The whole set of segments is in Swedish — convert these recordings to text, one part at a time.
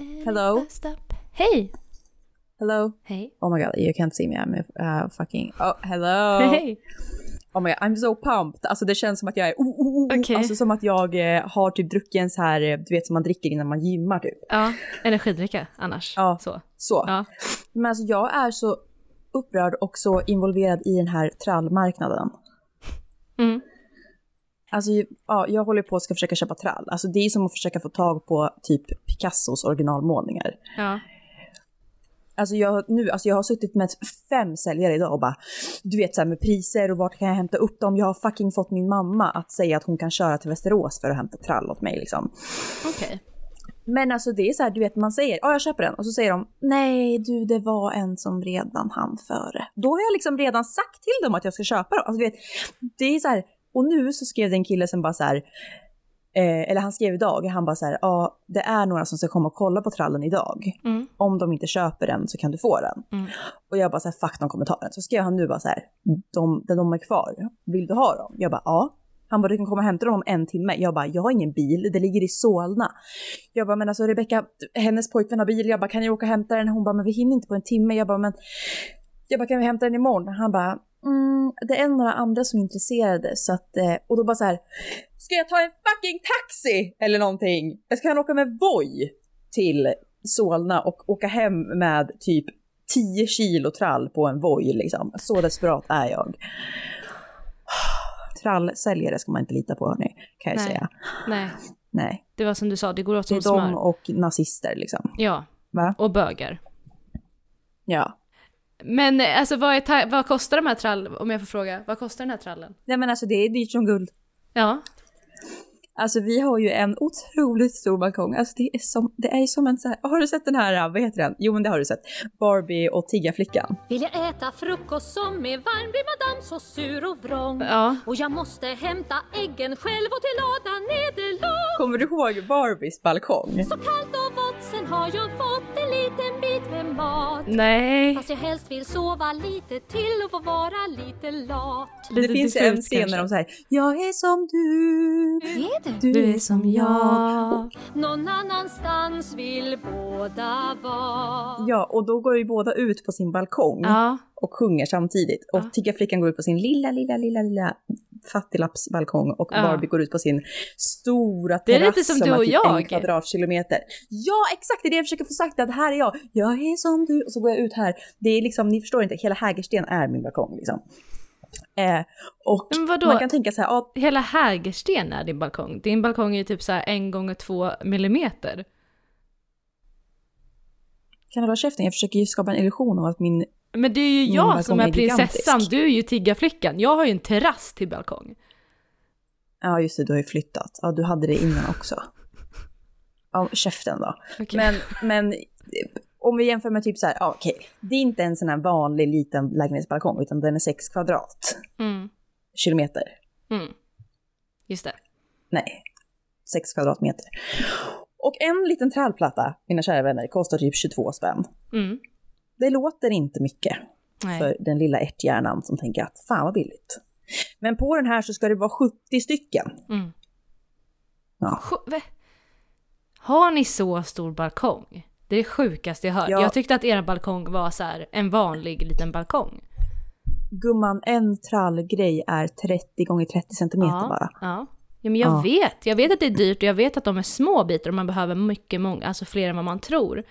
Hello? Hej! Hello? Hej. Oh my god, you can't see me, I'm uh, fucking... Oh, hello! Hej! Oh my god, I'm so pumped. Alltså det känns som att jag är... Oh, oh, oh, oh. Okej. Alltså som att jag eh, har typ druckit en så här, eh, du vet som man dricker innan man gymmar typ. Ja, energidricka annars. Ja. Så. Så. Ja. Men alltså jag är så upprörd och så involverad i den här trallmarknaden. Mm. Alltså ja, jag håller på att ska försöka köpa trall. Alltså det är som att försöka få tag på typ Picassos originalmålningar. Ja. Alltså jag, nu, alltså jag har suttit med fem säljare idag och bara, du vet så här med priser och vart kan jag hämta upp dem? Jag har fucking fått min mamma att säga att hon kan köra till Västerås för att hämta trall åt mig liksom. Okej. Men alltså det är så här, du vet man säger, ja jag köper den och så säger de, nej du det var en som redan hann före. Då har jag liksom redan sagt till dem att jag ska köpa dem. Alltså du vet, det är så här, och nu så skrev det en kille som bara så här, eh, eller han skrev idag, han bara så här, ja det är några som ska komma och kolla på trallen idag. Mm. Om de inte köper den så kan du få den. Mm. Och jag bara så här, fuck de kommer ta den. Så skrev han nu bara så här, de, de, är kvar, vill du ha dem? Jag bara ja. Han bara du kan komma och hämta dem om en timme. Jag bara jag har ingen bil, det ligger i Solna. Jag bara men alltså Rebecka, hennes pojkvän har bil. Jag bara kan jag åka och hämta den? Hon bara men vi hinner inte på en timme. Jag bara men jag bara kan vi hämta den imorgon? Han bara mm, det är några andra som är intresserade så att eh, och då bara så här ska jag ta en fucking taxi eller någonting? Jag ska åka med Voi till Solna och åka hem med typ 10 kilo trall på en Voi liksom. Så desperat är jag. Trallsäljare ska man inte lita på hörni, kan jag Nej. säga. Nej, Nej, det var som du sa, det går åt det som är de smör. och nazister liksom. Ja, Va? och bögar. Ja. Men eh, alltså vad, är vad kostar de här trall, om jag får fråga? Vad kostar den här trallen? Nej men alltså det är dyrt som guld. Ja. Alltså vi har ju en otroligt stor balkong. Alltså det är som, det är som en så här, har du sett den här, vad heter den? Jo men det har du sett. Barbie och Tiggarflickan. Vill jag äta frukost som är varm blir madame så sur och vrång. Ja. Och jag måste hämta äggen själv och till lådan nederlag. Kommer du ihåg Barbies balkong? Så kallt och sen har jag fått en liten bit med mat. Nej. Fast jag helst vill sova lite till och få vara lite lat. Det Lite finns ju en scen kanske. när de säger Jag är som du, Är det? du är som jag. Någon annanstans vill båda vara. Ja, och då går ju båda ut på sin balkong Ja. och sjunger samtidigt. Och Ja. Tiggarflickan går ut på sin lilla, lilla, lilla, lilla fattiglappsbalkong och Ja. Barbie går ut på sin stora Det är terrass lite som som du och typ jag. en kvadratkilometer. Ja, exakt! Det är det jag försöker få sagt, att här är jag. Jag är som du. Och så går jag ut här. Det är liksom, ni förstår inte, hela Hägersten är min balkong liksom. Eh, och man kan tänka så här, ja, Hela Hägersten är din balkong. Din balkong är typ så här en gånger två millimeter. kan du hålla käften? Jag försöker ju skapa en illusion av att min Men det är ju jag som är är prinsessan, du är ju tiggarflickan. Jag har ju en terrass till balkong. Ja just det, du har ju flyttat. Ja du hade det innan också. Ja, käften då. Okej. Men, men om vi jämför med typ så här, ja okej. Det är inte en sån här vanlig liten lägenhetsbalkong utan den är 6 kvadrat. Mm. Kilometer. Mm. Just det. Nej, 6 kvadratmeter. Och en liten trallplatta, mina kära vänner, kostar typ 22 spänn. Mm. Det låter inte mycket Nej. för den lilla ärthjärnan som tänker att fan vad billigt. Men på den här så ska det vara 70 stycken. Mm. Ja. Har ni så stor balkong? Det är det sjukaste jag hört. Ja. Jag tyckte att era balkong var så här en vanlig liten balkong. Gumman, en trallgrej är 30 gånger 30 centimeter ja. bara. Ja. ja, men jag Ja. vet. Jag vet att det är dyrt och jag vet att de är små bitar och man behöver mycket, många, alltså fler än vad man tror.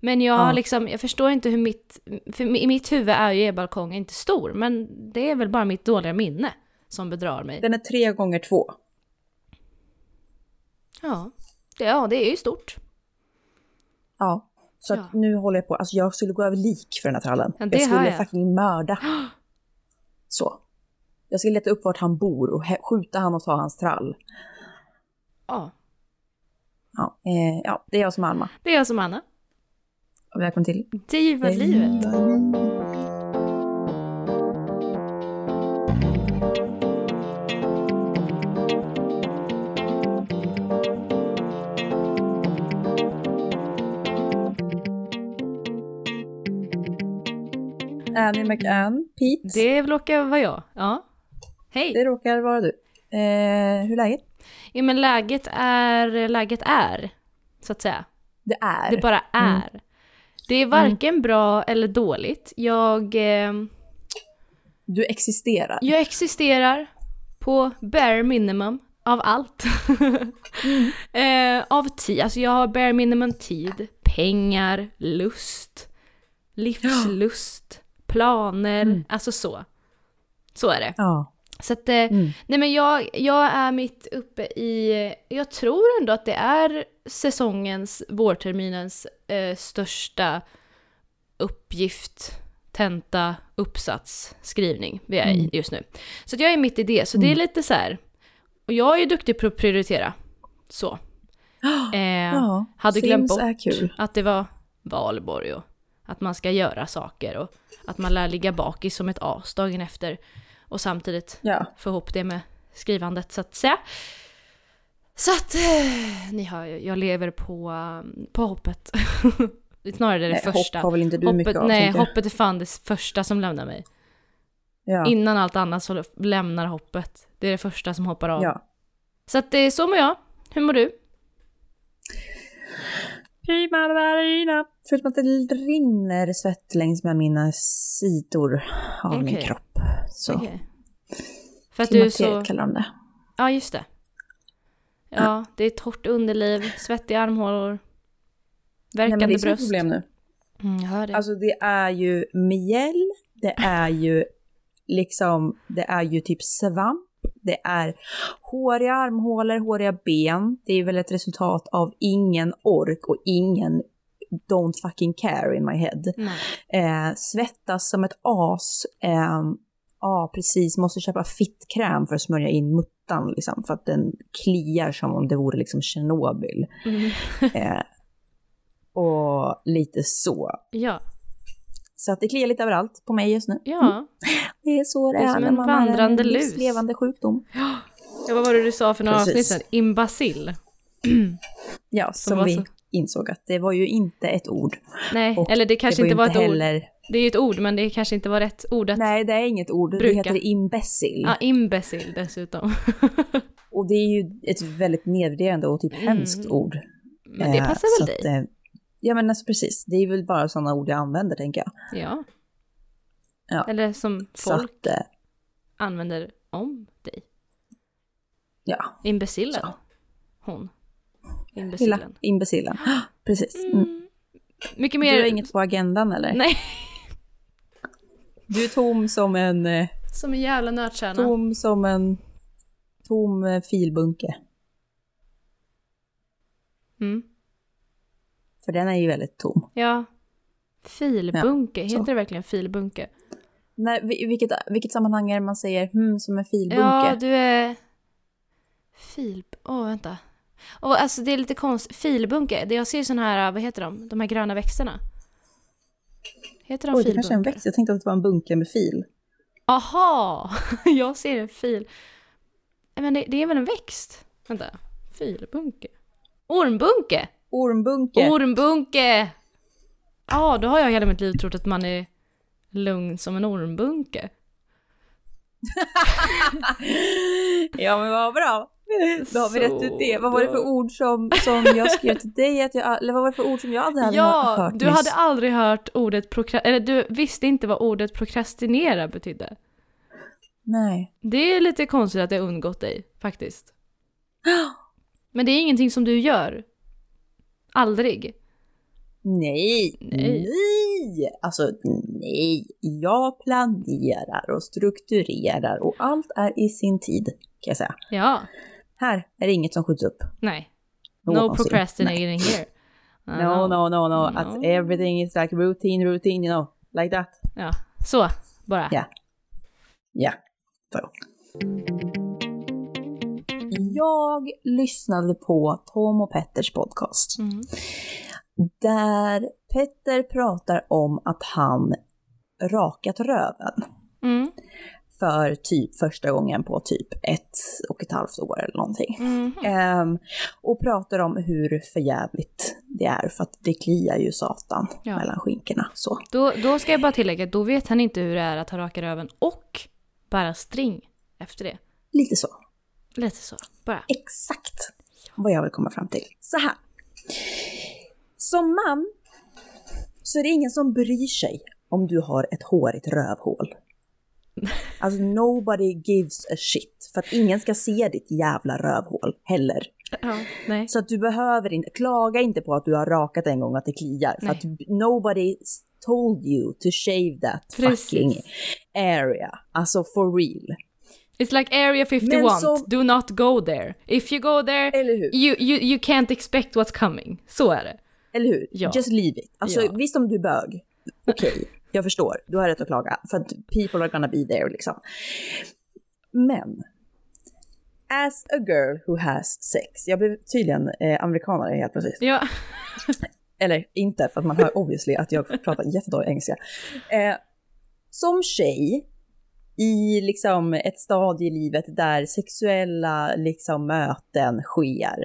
Men jag, Ja. liksom, jag förstår inte hur mitt... För i mitt huvud är ju er balkong inte stor, men det är väl bara mitt dåliga minne som bedrar mig. Den är 3 gånger 2. Ja, det, ja, det är ju stort. Ja. Så Ja. nu håller jag på, alltså jag skulle gå över lik för den här trallen. Ja, det jag skulle jag. fucking mörda. Så. Jag skulle leta upp vart han bor och skjuta han och ta hans trall. Ja, Ja, eh, ja det är jag som är Alma. det är jag som Anna. Och välkommen till Driva livet. Annie McAnn, Pete. Det, Det råkar vara jag. Ja. Hej. råkar vara du. Eh, hur är läget? Ja, men läget är, läget är, så att säga. Det är. Det bara Mm. Det är varken bra eller dåligt. Jag, eh, Du existerar. jag existerar på bare minimum av allt. eh, av tid, alltså jag har bare minimum tid, pengar, lust, livslust, planer, Mm. alltså så. Så är det. Ja. Så att, eh, Mm. nej men jag, jag är mitt uppe i, jag tror ändå att det är säsongens, vårterminens eh, största uppgift, tenta, uppsats, skrivning vi är i Mm. just nu. Så att jag är mitt i det, så det är lite så här. och jag är ju duktig på att prioritera. Så. Eh, ja. hade glömt bort att det var valborg och att man ska göra saker och att man lär ligga bakis som ett as dagen efter och samtidigt Ja. få ihop det med skrivandet så att säga. Så att eh, ni hör ju, jag lever på, um, på hoppet. Det är Snarare det Nej, första. hopp har väl inte du hoppet, mycket av, nej, hoppet är fan det första som lämnar mig. Ja. Innan allt annat så lämnar hoppet. Det är det första som hoppar av. ja. Så att det är så mår jag. Hur mår du? Prima ballerina. Förutom att det rinner svett längs med mina sidor av min Okej. kropp. Så Okej. För att du är så... kallar de det. Ja, just det. Ja, det är torrt underliv, svettiga armhålor, verkande men det är bröst. problem nu. Mm, jag hör det. Alltså det är ju mjäll, det är ju liksom, det är ju typ svamp, det är håriga armhålor, håriga ben. Det är väl ett resultat av ingen ork och ingen don't fucking care in my head. Eh, svettas som ett as. Eh, ja, precis. Måste köpa fittkräm för att smörja in muttan liksom, för att den kliar som om det vore liksom Tjernobyl. Mm. Eh, och lite så. Ja, Så att det kliar lite överallt på mig just nu. ja. Det är så det, Det är som när en man har vandrande en lus. livslevande sjukdom. ja. Vad var det du sa för några Precis. avsnitt sedan? Imbacill. Ja, som var vi så- insåg att det var ju inte ett ord. Nej, Och eller det kanske det inte var ett ord. heller... Det är ju ett ord, men det kanske inte var rätt ord att... Nej, det är inget ord. Bruka. Det heter imbecil. Ja, imbecil dessutom. Och det är ju ett väldigt nedvärderande och typ hemskt Mm. ord. Men det Eh, passar väl att, dig? Ja men alltså precis, det är väl bara sådana ord jag använder tänker jag. Ja. Ja. Eller som folk att, eh, använder om dig. ja, Imbecillen. Så. Hon. Imbecillen. imbecillen. Precis. Mm. Mm. Mycket Du mer... har inget på agendan eller? Nej, Du är tom som en, eh, som en jävla nötkärna. tom som en tom eh, filbunke. Mm. För den är ju väldigt tom. Ja. Filbunke, Ja, så. heter det verkligen filbunke? Vi- vilket, vilket sammanhang är det man säger hmm som en filbunke? Ja, du är... Fil... Åh, vänta. Och alltså det är lite konstigt. Filbunke, jag ser sån här, vad heter de? De här gröna växterna. Heter de Oj, det filbunke? kanske är en växt. Jag tänkte att det var en bunke med fil. Aha! Jag ser en fil. Nej, Men det, det är väl en växt? Vänta. Filbunke. Ormbunke! Ormbunke. Ormbunke! Ja, då har jag hela mitt liv trott att man är lugn som en ormbunke. ja men vad bra. Då har vi rätt ut det. Vad var det för ord som, som jag skrev till dig? Att jag, eller vad var det för ord som jag hade hade Ja, hört du hade aldrig hört ordet eller du visste inte vad ordet prokrastinera betydde. Nej. Det är lite konstigt att det undgått dig, faktiskt. Men det är ingenting som du gör. Aldrig. Nej, Nej. nej, alltså nej. Jag planerar och strukturerar och allt är i sin tid kan jag säga. Ja, Här är det inget som skjuts upp. nej. No Någonsin. procrastinating here. I No, no, no, no. No. Att everything is like routine, routine, you know. Like that. Ja, så bara. Ja. Ja. Så. Jag lyssnade på Tom och Petters podcast. Mm. Där Petter pratar om att han rakat röven. Mm. för typ första gången på typ ett och ett halvt år eller någonting. Mm. Ehm, och pratar om hur förjävligt det är för att det kliar ju satan Ja. mellan skinkorna. Så. Då, då ska jag bara tillägga, då vet han inte hur det är att ha raka röven och bara string efter det. Lite så. Lite så, bara. Exakt vad jag vill komma fram till. Så här. Som man så är det ingen som bryr sig om du har ett hårigt rövhål. Alltså nobody gives a shit. För att ingen ska se ditt jävla rövhål heller. Ja, nej. Så att du behöver inte, klaga inte på att du har rakat en gång och att det kliar. För Nej. att nobody told you to shave that Precis. fucking area. Alltså for real. It's like area 51, Men så- do not go there. If you go there, you, you, you can't expect what's coming. Så är det. Eller hur? Ja. Just leave it. Alltså Ja. visst om du är bög, okej, jag förstår. Du har rätt att klaga. För att people are gonna be there liksom. Men, as a girl who has sex, jag blev tydligen eh, amerikanare helt plötsligt. Ja. Eller inte, för att man hör obviously att jag pratar jättedålig engelska. Eh, som tjej, i liksom ett stadie i livet där sexuella liksom möten sker,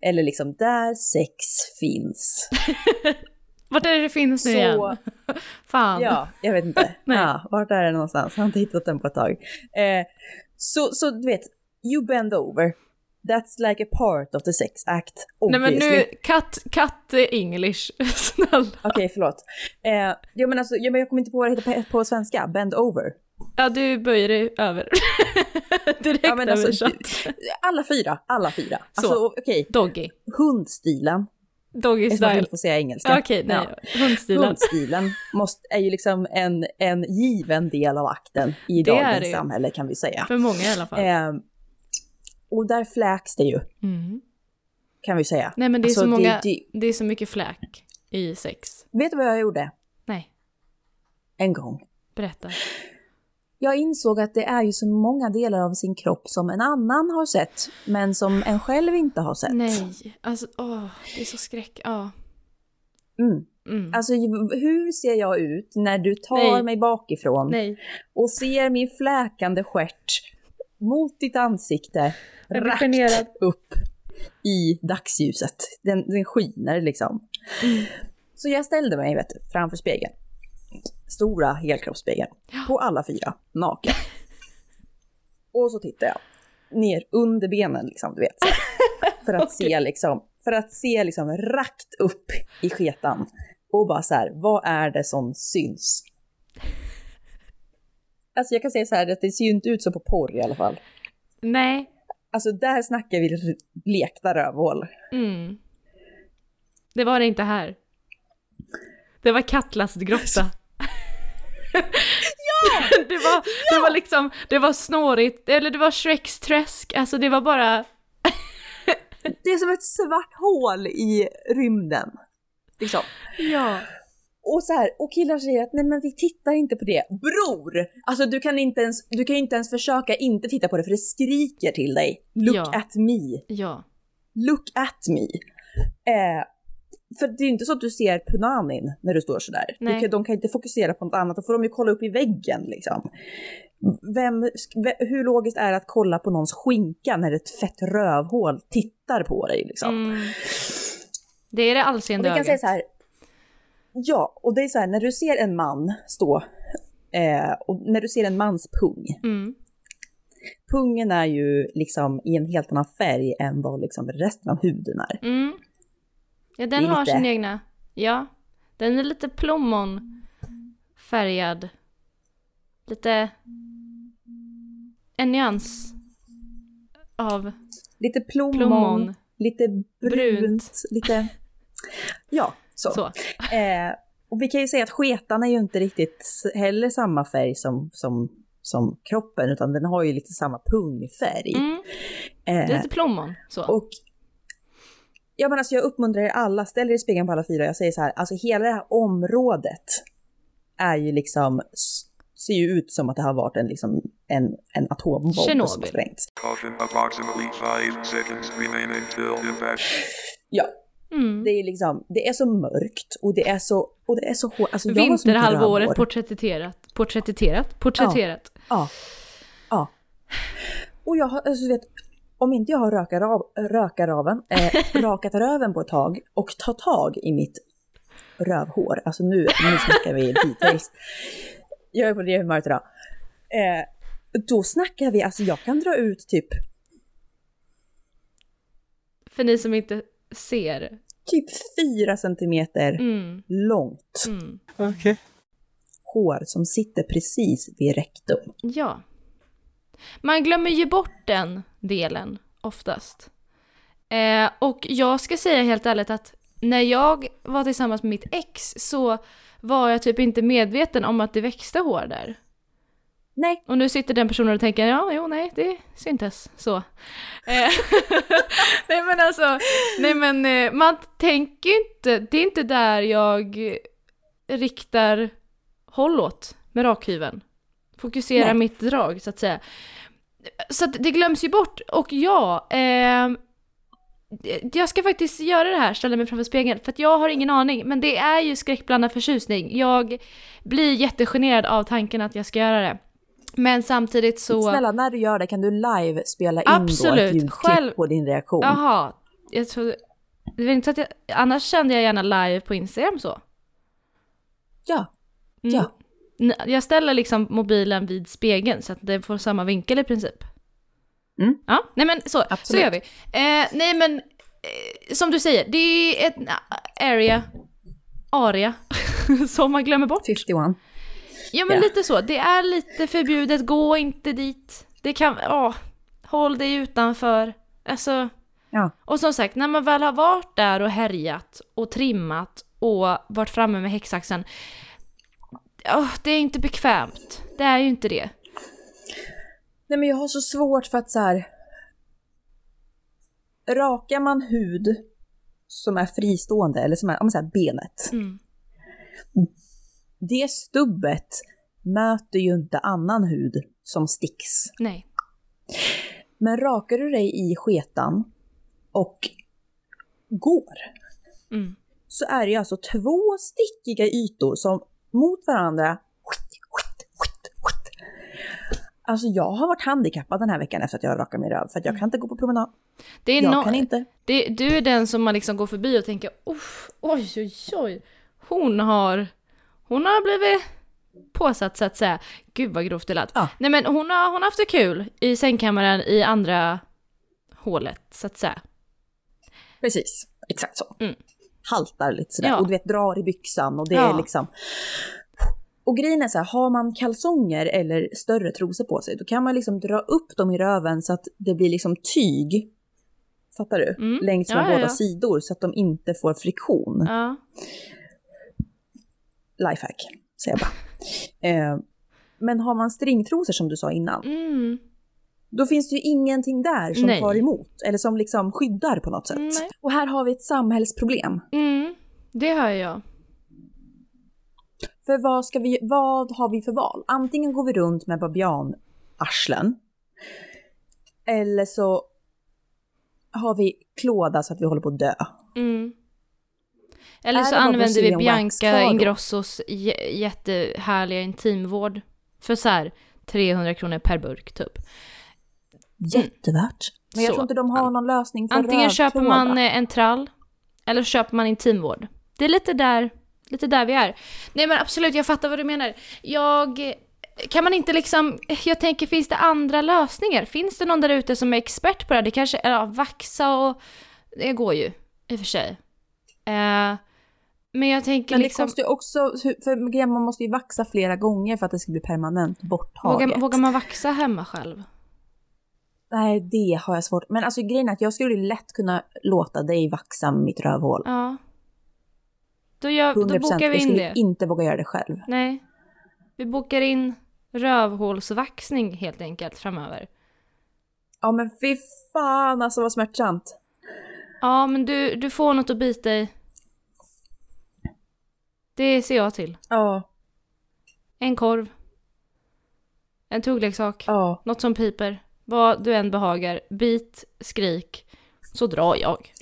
eller liksom där sex finns. Vart är det det finns nu Så- igen? Fan. Ja, jag vet inte. Nej. ja, vart är det någonstans? Jag har inte hittat den på ett tag. Eh, så, så du vet, you bend over. That's like a part of the sex act, Nej men obviously. nu, cut, cut English. Snälla. Okej, förlåt. Eh, ja, men alltså, ja, men jag kommer inte på vad det heter på, på svenska. Bend over. Ja, du böjer dig över. Direkt Ja, men alltså, översatt. alla fyra, alla fyra. Så. Alltså okej, Doggy. hundstilen. Doggy jag style. inte får säga engelska. Okej, nej. Ja. Hundstilen. Hundstilen måste, är ju liksom en, en given del av akten i Det dagens det samhälle kan vi säga. För många i alla fall. Eh, och där fläks det ju, Mm. kan vi säga. Nej men det är, Alltså, så många, det- det är så mycket fläk i sex. Vet du vad jag gjorde? Nej, En gång. berätta. Jag insåg att det är ju så många delar av sin kropp som en annan har sett, men som en själv inte har sett. Nej, alltså åh, det är så skräck. Ja. Mm. Mm. Alltså hur ser jag ut när du tar Nej. mig bakifrån Nej, och ser min fläkande stjärt mot ditt ansikte rakt upp i dagsljuset. Den, den skiner liksom. Mm. Så jag ställde mig vet framför spegeln. Stora helkroppsspegeln. På alla fyra, naken. Och så tittar jag ner under benen liksom, du vet. Så. För att se liksom, för att se liksom rakt upp i sketan. Och bara så här, vad är det som syns? Alltså jag kan säga så här, att det ser ju inte ut så på porr i alla fall. nej. Alltså där snackar vi blekta rövhål. Mm. Det var det inte här. Det var Katlas grotta. ja! det, var, det var liksom, det var snårigt, eller det var Shreks träsk, alltså det var bara... Det är som ett svart hål i rymden. Liksom. Ja. Och så här, och killar säger att nej men vi tittar inte på det. Bror! Alltså du kan inte ens, du kan inte ens försöka inte titta på det för det skriker till dig. Look Ja. at me. Ja. Look at me. Eh, för det är inte så att du ser punanin när du står sådär. Du Nej. kan, de kan inte fokusera på något annat, då får de ju kolla upp i väggen liksom. Vem, ve- hur logiskt är det att kolla på någons skinka när ett fett rövhål tittar på dig liksom? Mm. Det är det allseende kan säga ögat. så här. Ja, och det är så här när du ser en man stå eh, och när du ser en mans pung. Mm. Pungen är ju liksom i en helt annan färg än vad liksom resten av huden är. Mm. Ja, den har lite- sin egna. Ja. Den är lite plommonfärgad. Lite... En nyans av Lite plommon, plommon. lite brunt, Brunt. lite... Ja, så. Så. Eh, och vi kan ju säga att sketan är ju inte riktigt heller samma färg som, som, som kroppen, utan den har ju lite samma pungfärg. Mm. Eh, lite plommon. Så. Och ja, men alltså jag uppmuntrar er alla, ställ er i spegeln på alla fyra. Jag säger så här, alltså hela det här området är ju liksom, ser ju ut som att det har varit en, liksom, en, en atombomb som har Tjernobyl. sprängts. Caution approximately 5 seconds remain until impact. Ja, Mm. det är liksom, det är så mörkt och det är så, och det är så hårt. Alltså, Vinterhalvåret porträtterat. Porträtterat? Porträtterat. Ja. Ja. Och jag har, alltså vet, om inte jag har röka rav, röka raven, eh, rakat röven på ett tag och tar tag i mitt rövhår, alltså nu, nu snackar vi details. Jag är på det humöret idag. Eh, då snackar vi, alltså jag kan dra ut typ, För ni som inte ser typ fyra centimeter Mm, långt mm. hår som sitter precis vid rektum. Ja. Man glömmer ju bort den delen oftast. Eh, och jag ska säga helt ärligt att när jag var tillsammans med mitt ex så var jag typ inte medveten om att det växte hår där. Nej, Och nu sitter den personen och tänker ja, jo, nej, det syntes så. Eh, nej men alltså, nej men eh, man tänker ju inte, det är inte där jag riktar håll åt med rakhyveln. Fokusera Nej. mitt drag så att säga. Så att det glöms ju bort och ja, eh, jag ska faktiskt göra det här, ställa mig framför spegeln, för att jag har ingen aning, men det är ju skräckblandad förtjusning. Jag blir jättegenerad av tanken att jag ska göra det. Men samtidigt så... snälla när du gör det kan du live spela in Absolut, då ett ljudklipp själv- på din reaktion. Jaha, jag tror... Det inte att jag, annars kände jag gärna live på Instagram så. Ja, Mm. ja. Jag ställer liksom mobilen vid spegeln så att den får samma vinkel i princip. Mm. Ja, nej men så, så gör vi. Eh, nej men, eh, som du säger, det är ett area, area, som man glömmer bort. 51. Ja men Ja. lite så, det är lite förbjudet, gå inte dit. Det kan, ja, håll dig utanför. Alltså, Ja. och som sagt, när man väl har varit där och härjat och trimmat och varit framme med häcksaxen, ja, det är inte bekvämt. Det är ju inte det. Nej men jag har så svårt för att så här. Rakar man hud som är fristående, eller som är, om man säger benet. Mm. Det stubbet möter ju inte annan hud som sticks. Nej. Men rakar du dig i sketan och går Mm. så är det ju alltså två stickiga ytor som mot varandra Alltså jag har varit handikappad den här veckan efter att jag rakade min röv för att jag kan inte gå på promenad. Det är Jag no- kan inte. det, du är den som man liksom går förbi och tänker Uff, oj oj oj, hon har, hon har blivit påsatt så att säga. Gud vad grovt det lät. Ja. Nej men hon har, hon har haft det kul i sängkammaren i andra hålet så att säga. Precis, exakt så. Mm. Haltar lite sådär Ja. och du vet drar i byxan och det Ja. är liksom... Och grejen är så här, har man kalsonger eller större trosor på sig då kan man liksom dra upp dem i röven så att det blir liksom tyg. Fattar du? Mm. Längs med Ja, båda sidor så att de inte får friktion. Ja. Lifehack, säger jag bara. eh, men har man stringtrosor som du sa innan, Mm. Då finns det ju ingenting där som Nej. tar emot eller som liksom skyddar på något sätt. Nej. Och här har vi ett samhällsproblem. Mm. Det hör jag. För vad, ska vi, vad har vi för val? Antingen går vi runt med babianarslen. Eller så har vi klåda så att vi håller på att dö. Mm. Eller så använder vi Bianca? Ingrossos jättehärliga intimvård för så här 300 kronor per burk typ. Jättevärt. Men jag Så. tror inte de har någon lösning för Antingen köper rövklåda. man eh, en trall eller så köper man intimvård. Det är lite där, lite där vi är. Nej men absolut, jag fattar vad du menar. Jag... Kan man inte liksom... Jag tänker, finns det andra lösningar? Finns det någon där ute som är expert på det här? Det kanske... Ja, vaxa och... Det går ju, i och för sig. Eh, men jag tänker Men det liksom... kostar ju också, för man måste ju vaxa flera gånger för att det ska bli permanent borttaget. Vågar, vågar man vaxa hemma själv? Nej, det har jag svårt. Men alltså grejen är att jag skulle lätt kunna låta dig vaxa mitt rövhål. Ja. Då, gör, 100%. då bokar vi jag in skulle det. inte våga göra det själv. Nej. Vi bokar in rövhålsvaxning helt enkelt framöver. Ja men fy fan alltså vad smärtsamt. Ja, men du, du får något att bita i. Det ser jag till. Ja, En korv. En tuggleksak. ja. Något som piper. Vad du än behagar. Bit, skrik. Så drar jag.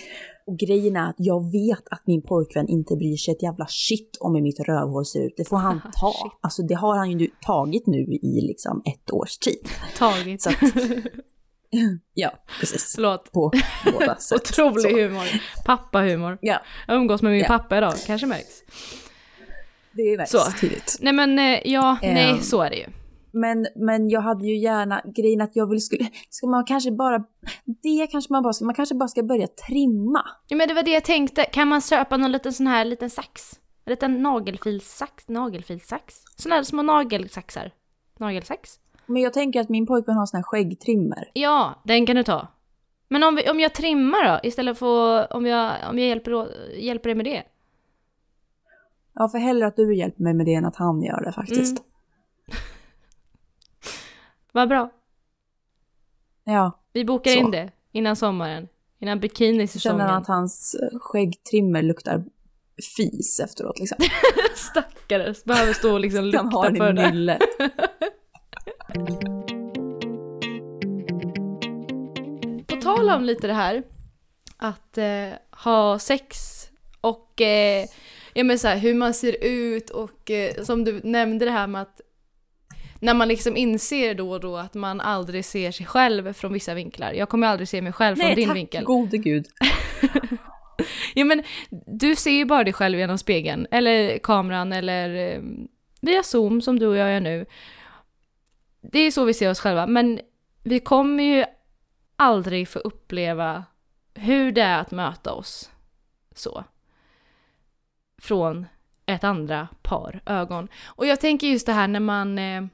Och grejen är att jag vet att min pojkvän inte bryr sig ett jävla shit om hur mitt rövhål ser ut. Det får han ta. Shit. Alltså det har han ju tagit nu i liksom ett års tid. Tagit. Så att, ja, precis. Förlåt. På båda sätt. Otrolig Så. humor. Pappahumor. Ja, Jag umgås med min Ja. pappa idag, kanske märks. det är Så. väldigt tydligt. Nej men eh, ja, Ehm. nej så är det ju. Men, men jag hade ju gärna grejen att jag vill skulle, ska man kanske bara, det kanske man bara ska, man kanske bara ska börja trimma. Ja, men det var det jag tänkte. Kan man köpa någon liten sån här liten sax? En liten nagelfilsax? Nagelfilsax? Såna här små nagelsaxar. Nagelsax? Men jag tänker att min pojkvän har sån här skäggtrimmer. Ja, den kan du ta. Men om, vi, om jag trimmar då? Istället för om jag, om jag hjälper, hjälper dig med det? Ja, för hellre att du hjälper mig med det än att han gör det faktiskt. Mm. Vad bra. Ja, Vi bokar Så. in det innan sommaren. Innan bikinisäsongen. känner han att hans eh, skäggtrimmer luktar fis efteråt liksom. Stackare, behöver stå och liksom har lukta den för det. nyllet. På tal om lite det här, att eh, ha sex och eh, ja, men så här, hur man ser ut och eh, som du nämnde det här med att när man liksom inser då och då att man aldrig ser sig själv från vissa vinklar. Jag kommer aldrig se mig själv från Nej, din tack vinkel. gode gud. Ja men du ser ju bara dig själv genom spegeln, eller kameran, eller eh, via zoom som du och jag gör nu. Det är så vi ser oss själva, men vi kommer ju aldrig få uppleva hur det är att möta oss så. Från ett andra par ögon. Och jag tänker just det här när man eh,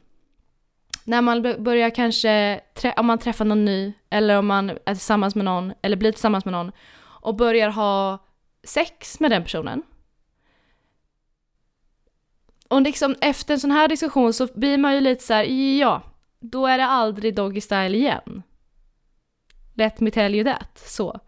när man börjar kanske, om man träffar någon ny, eller om man är tillsammans med någon, eller blir tillsammans med någon, och börjar ha sex med den personen. Och liksom efter en sån här diskussion så blir man ju lite så här, ja, då är det aldrig doggy style igen. Let me tell you that, så.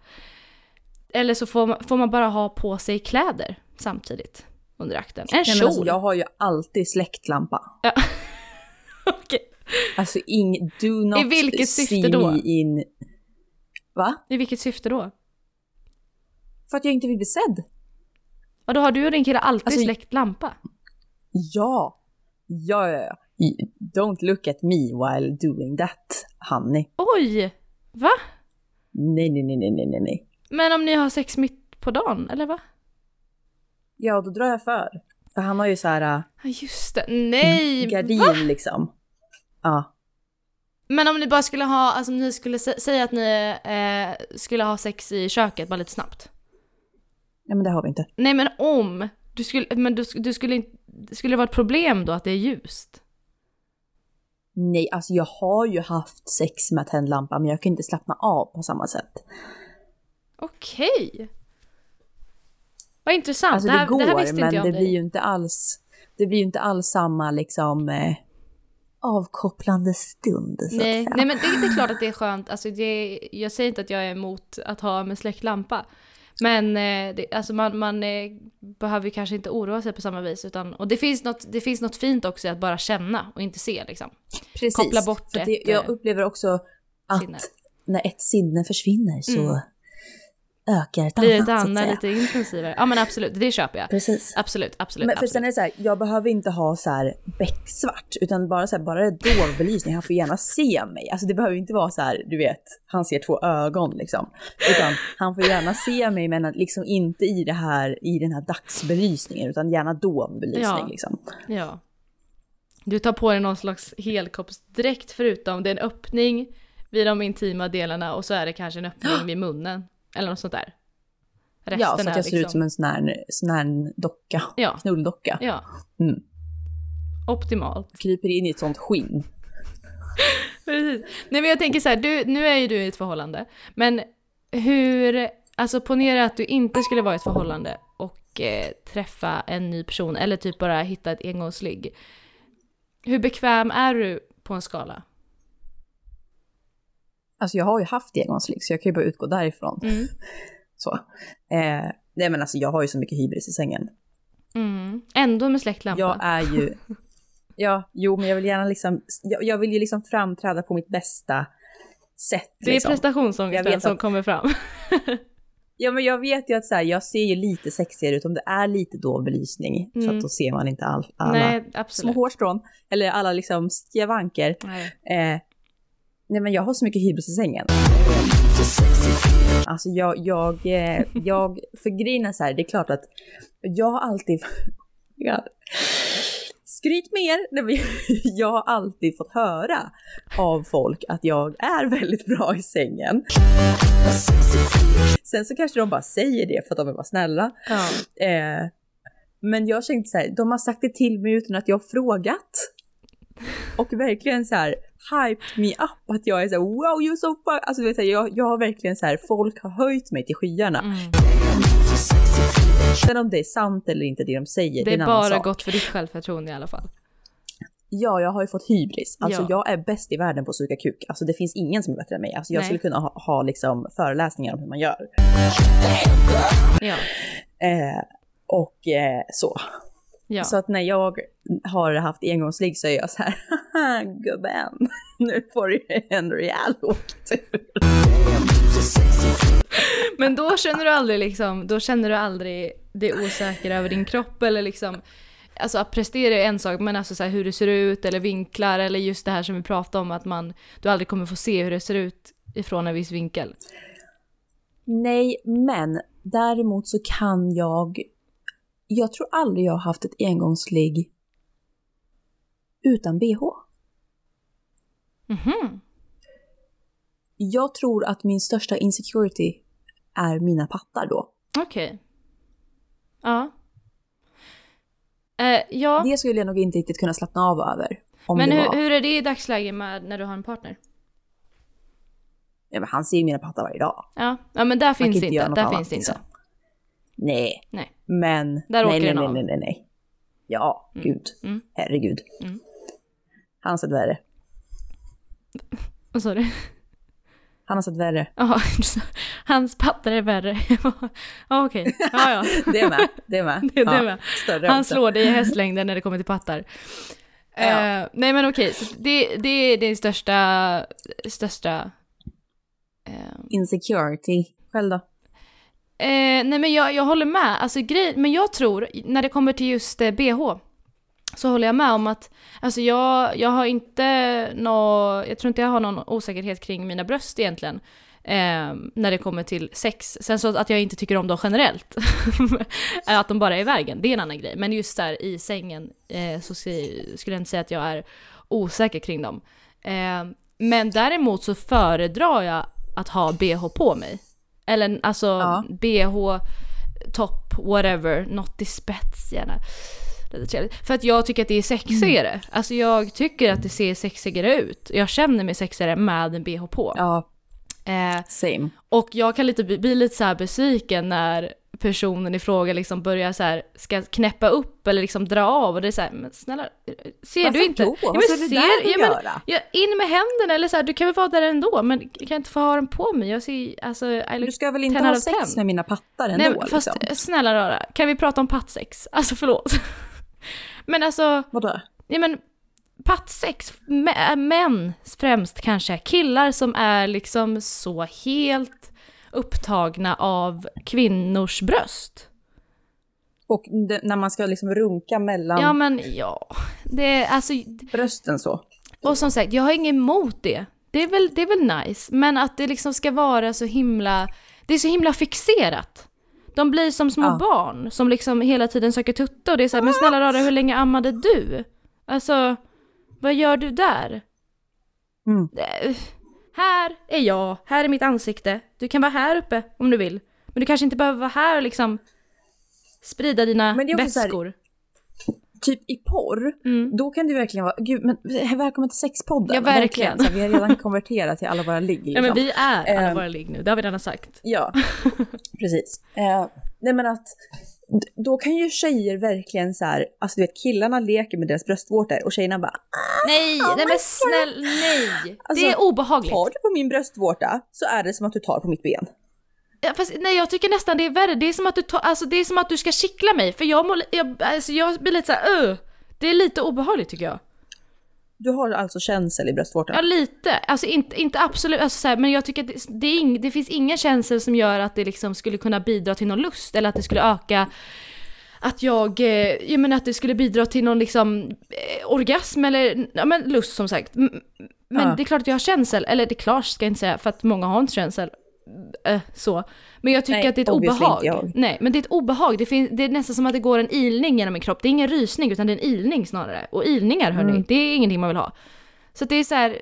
Eller så får man, får man bara ha på sig kläder samtidigt under akten. En Nej, kjol. alltså, jag har ju alltid släktlampa. Ja. Okej. Alltså ing, do not I vilket syfte då? in... Va? I vilket syfte då? För att jag inte vill bli sedd. Och då har du och din kille alltid Alltså- släckt lampa? Ja. Ja, ja, ja. Don't look at me while doing that, honey. Oj! Va? Nej, nej, nej, nej, nej, nej, nej. Men om ni har sex mitt på dagen, eller va? Ja, då drar jag för. För han har ju så här Ja just det, nej! gardin Va? liksom. Ja. Men om ni bara skulle ha, alltså om ni skulle sä- säga att ni eh, skulle ha sex i köket bara lite snabbt. Nej, men det har vi inte. Nej men om! Du skulle, men du, du skulle inte, det skulle vara ett problem då att det är ljust? Nej, alltså jag har ju haft sex med tänd lampa, men jag kan inte slappna av på samma sätt. Okej! Vad intressant, Alltså det, här, det går, det här visste men inte jag om det blir dig. ju inte alls, det blir ju inte alls samma liksom eh, avkopplande stund. Så Nej, nej men det, det är klart att det är skönt, alltså det, jag säger inte att jag är emot att ha med släckt lampa. Men eh, det, alltså man, man eh, behöver kanske inte oroa sig på samma vis. Utan, och det finns, något, det finns något fint också i att bara känna och inte se liksom. Precis. koppla bort ett, det, Jag eh, upplever också att sinne. när ett sinne försvinner så Mm. Ökar ett Blir annat. ett så att annat lite intensivare. Ja men absolut, det köper jag. Precis. Absolut, absolut. Men för absolut. sen är det så här, jag behöver inte ha så här becksvart, utan bara så här, bara det är dov belysning, han får gärna se mig. Alltså det behöver inte vara så här, du vet, han ser två ögon liksom. Utan han får gärna se mig, men liksom inte i det här, i den här dagsbelysningen, utan gärna dov belysning Ja. liksom. Ja. Du tar på dig någon slags helkroppsdräkt förutom det är en öppning vid de intima delarna och så är det kanske en öppning vid munnen. Eller något sånt där. Resten ja, så att jag ser liksom... ut som en sån här, sån här docka, Ja, knulldocka. ja. Mm. Optimalt. Kryper in i ett sånt skinn. Precis. Nej men jag tänker så här, du, nu är ju du i ett förhållande. Men hur, alltså ponera att du inte skulle vara i ett förhållande och eh, träffa en ny person eller typ bara hitta ett engångsligg. Hur bekväm är du på en skala? Alltså jag har ju haft engångsligg, så jag kan ju bara utgå därifrån. Mm. Så. Eh, nej men alltså jag har ju så mycket hybris i sängen. Mm. Ändå med släckt lampa. Jag är ju... Ja, jo men jag vill gärna liksom... Jag, jag vill ju liksom framträda på mitt bästa sätt. det är liksom. Prestationsångesten som att- kommer fram. Ja men jag vet ju att så här, jag ser ju lite sexigare ut om det är lite dov belysning. För Mm. att då ser man inte all, alla Nej, små hårstrån. Eller alla liksom skavanker. Eh, nej men jag har så mycket hybris i sängen. Alltså jag, jag, eh, jag, för grejen är så här, det är klart att jag har alltid, Ja. skryt! Nej, men Jag har alltid fått höra av folk att jag är väldigt bra i sängen. Sen så kanske de bara säger det för att de vill vara snälla. Ja. Eh, men jag tänkte så här, de har sagt det till mig utan att jag har frågat. Och verkligen så här hyped me up att jag är så här, wow you're so fun. Alltså du vet, jag, jag har verkligen så här, folk har höjt mig till skyarna. Mm. Sen om det är sant eller inte det de säger, Det är är en annan bara sak. gott för ditt självförtroende i alla fall. Ja, jag har ju fått hybris. Alltså Ja. jag är bäst i världen på att suga kuk. Alltså det finns ingen som är bättre än mig. Alltså jag Nej. skulle kunna ha, ha liksom föreläsningar om hur man gör. Ja. Eh, och eh, så. Ja. Så att när jag har haft engångsligg så är jag så här, haha gubben, nu får du en rejäl åktur. Men då känner du aldrig liksom, då känner du aldrig det osäkra över din kropp eller liksom Alltså att prestera är en sak, men alltså så här, hur det ser ut eller vinklar eller just det här som vi pratade om att man, du aldrig kommer få se hur det ser ut ifrån en viss vinkel. Nej, men däremot så kan jag, jag tror aldrig jag har haft ett engångsligg utan bh. Mhm. Jag tror att min största insecurity är mina pattar då. Okej. Ja. Eh, ja, Det skulle jag nog inte riktigt kunna slappna av över. Men hur, var. hur är det i dagsläget med när du har en partner? Ja, men han ser ju mina pattar varje dag. Ja, ja men där Man finns det inte Där finns det inte. liksom. Nej, Nej. Men... Där nej, nej, nej, nej, nej. Ja, gud. Mm. Herregud. Mm. Han har sett värre. Vad sa du? Han har sett värre. Jaha, hans pattar är värre. ja, okej. Ja, ja. Det är med. Det är med. Det- det är Ja, med. Större Han slår dig i hästlängden när det kommer till pattar. Ja. Eh, nej men okej, så det, det är din största, största... eh, Insecurity. Själv då? Eh, nej men jag, jag håller med, alltså grej, men jag tror när det kommer till just eh, bh så håller jag med om att, alltså jag, jag har inte nå, jag tror inte jag har någon osäkerhet kring mina bröst egentligen. Eh, när det kommer till sex. Sen så att jag inte tycker om dem generellt. att de bara är i vägen, det är en annan grej. Men just där i sängen eh, så skulle jag inte säga att jag är osäker kring dem. Eh, men däremot så föredrar jag att ha bh på mig. Eller alltså Ja. bh, topp, whatever, något i spets gärna. För att jag tycker att det är sexigare. Alltså jag tycker att det ser sexigare ut. Jag känner mig sexigare med en bh på. Ja, Eh, same. och jag kan lite bli, lite så besviken när personen i fråga liksom börjar så här, ska knäppa upp eller liksom dra av och det är så här, men snälla, ser Varför du inte? då? Ja, Vad ska det där ja, men, göra? ja, in med händerna eller så här, du kan väl vara där ändå, men kan jag inte få ha den på mig? Jag ser, alltså, I Du ska väl inte 10 ha sex 10. med mina pattar ändå? Nej, fast liksom. snälla rara, kan vi prata om pattsex? Alltså förlåt. men alltså, Vadå? ja men pattsex, mä- män främst kanske, killar som är liksom så helt upptagna av kvinnors bröst. Och när man ska liksom runka mellan Ja men ja, det är alltså, brösten så. och som sagt, jag har inget emot det. Det är, väl, det är väl nice, men att det liksom ska vara så himla, det är så himla fixerat. De blir som små Ja. barn som liksom hela tiden söker tutta och det är så här, men snälla rara, hur länge ammade du? Alltså, vad gör du där? Mm. Här är jag, här är mitt ansikte. Du kan vara här uppe om du vill. Men du kanske inte behöver vara här och liksom sprida dina Men det är också så här-. Typ i porr, Mm. då kan det verkligen vara, gud men välkommen till sexpodden. Ja, verkligen. Så här, vi har redan konverterat till alla våra ligg liksom. Ja men vi är alla Ehm. våra ligg nu, det har vi redan sagt. Ja, precis. Eh, nej men att då kan ju tjejer verkligen så här, alltså du vet killarna leker med deras bröstvårtor och tjejerna bara Nej, Oh nej men snäll, nej! Alltså, det är obehagligt. tar du på min bröstvårta så är det som att du tar på mitt ben. Ja, fast, nej jag tycker nästan det är värre, det är som att du, tar, alltså, det är som att du ska kittla mig, för jag, li- jag, alltså, jag blir lite såhär, uh, det är lite obehagligt tycker jag. Du har alltså känsel i bröstvårtan? Ja lite, alltså inte, inte absolut, alltså, så här, men jag tycker att det, det, ing, det finns ingen känsel som gör att det liksom skulle kunna bidra till någon lust eller att det skulle öka att jag, eh, jag menar att det skulle bidra till någon liksom eh, orgasm eller, ja men lust som sagt. Men Ja. det är klart att jag har känsel, eller det är klart ska jag inte säga för att många har inte känsel. Äh, så. Men jag tycker Nej, att det är ett obehag. Nej, men det är ett obehag. Det, finns, det är nästan som att det går en ilning genom min kropp. Det är ingen rysning utan det är en ilning snarare. Och ilningar hörni, Mm. det är ingenting man vill ha. Så det är så här.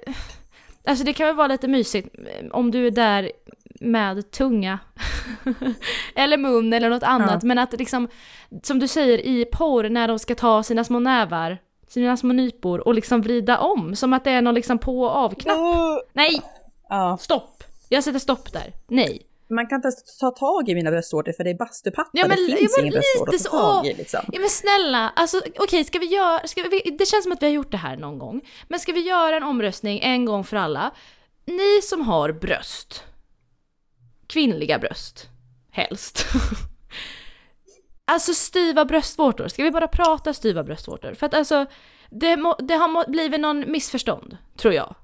Alltså det kan väl vara lite mysigt eh, om du är där med tunga. eller mun eller något annat. Ja. Men att liksom, som du säger i porr när de ska ta sina små nävar, sina små nypor och liksom vrida om. Som att det är någon liksom på och avknapp. Nej, Ja. stopp! Jag sätter stopp där. Nej. Man kan inte ens ta tag i mina bröstvårtor för det är bastupattar. Ja, men- det ja, finns men ingen bröstvårta lite att ta tag i liksom. Ja men snälla, alltså okej ska vi göra, ska vi, det känns som att vi har gjort det här någon gång. Men ska vi göra en omröstning en gång för alla? Ni som har bröst, kvinnliga bröst, helst. alltså styva bröstvårtor, ska vi bara prata styva bröstvårtor? För att alltså, det, må, det har blivit någon missförstånd, tror jag.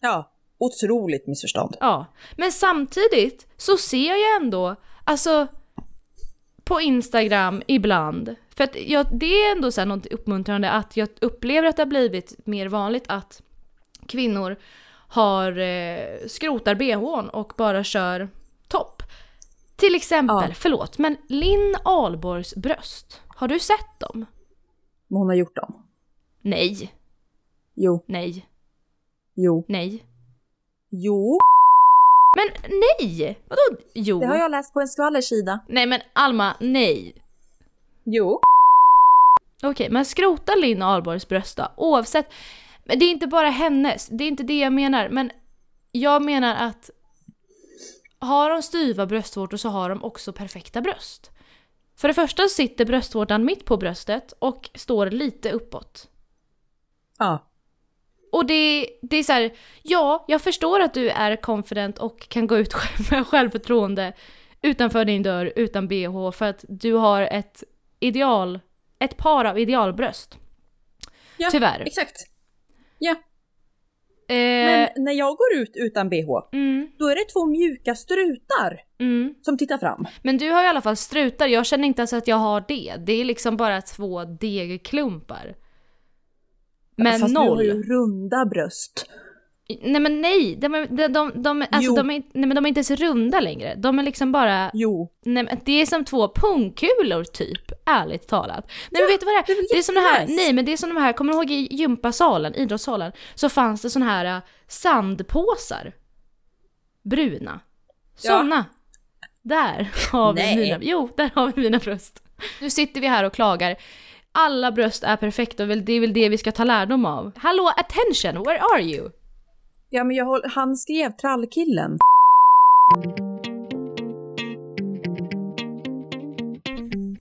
Ja, otroligt missförstånd. Ja, men samtidigt så ser jag ändå, alltså på Instagram ibland, för att jag, det är ändå så här något uppmuntrande att jag upplever att det har blivit mer vanligt att kvinnor har eh, skrotar bhn och bara kör topp. Till exempel, Ja. förlåt, men Linn Ahlborgs bröst, har du sett dem? Hon har gjort dem. Nej, Jo, nej, jo, nej. Jo. Men nej! Vadå jo? Det har jag läst på en skvallersida. Nej men Alma, nej. Jo. Okej, men skrota Linn Ahlborgs bröst då, oavsett. Men det är inte bara hennes, det är inte det jag menar. Men jag menar att har de styva bröstvårtor så har de också perfekta bröst. För det första sitter bröstvårtan mitt på bröstet och står lite uppåt. Ja. Och det, det är så här, ja, jag förstår att du är confident och kan gå ut med självförtroende utanför din dörr utan bh för att du har ett ideal, ett par av idealbröst. ja Tyvärr. Exakt. Ja, Eh, men när jag går ut utan bh, mm, då är det två mjuka strutar mm. som tittar fram. Men du har i alla fall strutar, jag känner inte ens att jag har det. Det är liksom bara två degklumpar. Men Fast noll. du har ju runda bröst. Nej men nej, de, är- de, de, de, alltså, de, är, nej, men de är inte ens runda längre. De är liksom bara Jo. Nej men det är som två pungkulor typ, ärligt talat. Nej men vet du vad det det är är? väl Det är som det här, nej men det är som de här, kommer du ihåg i gympasalen, idrottssalen, så fanns det såna här äh, sandpåsar. Bruna. Ja. Såna. Där har vi Nej. mina, jo där har vi mina bröst. Nu sitter vi här och klagar. Alla bröst är perfekta och det är väl det vi ska ta lärdom av. Hallå attention, where are you? Ja men jag håll, han skrev trallkillen.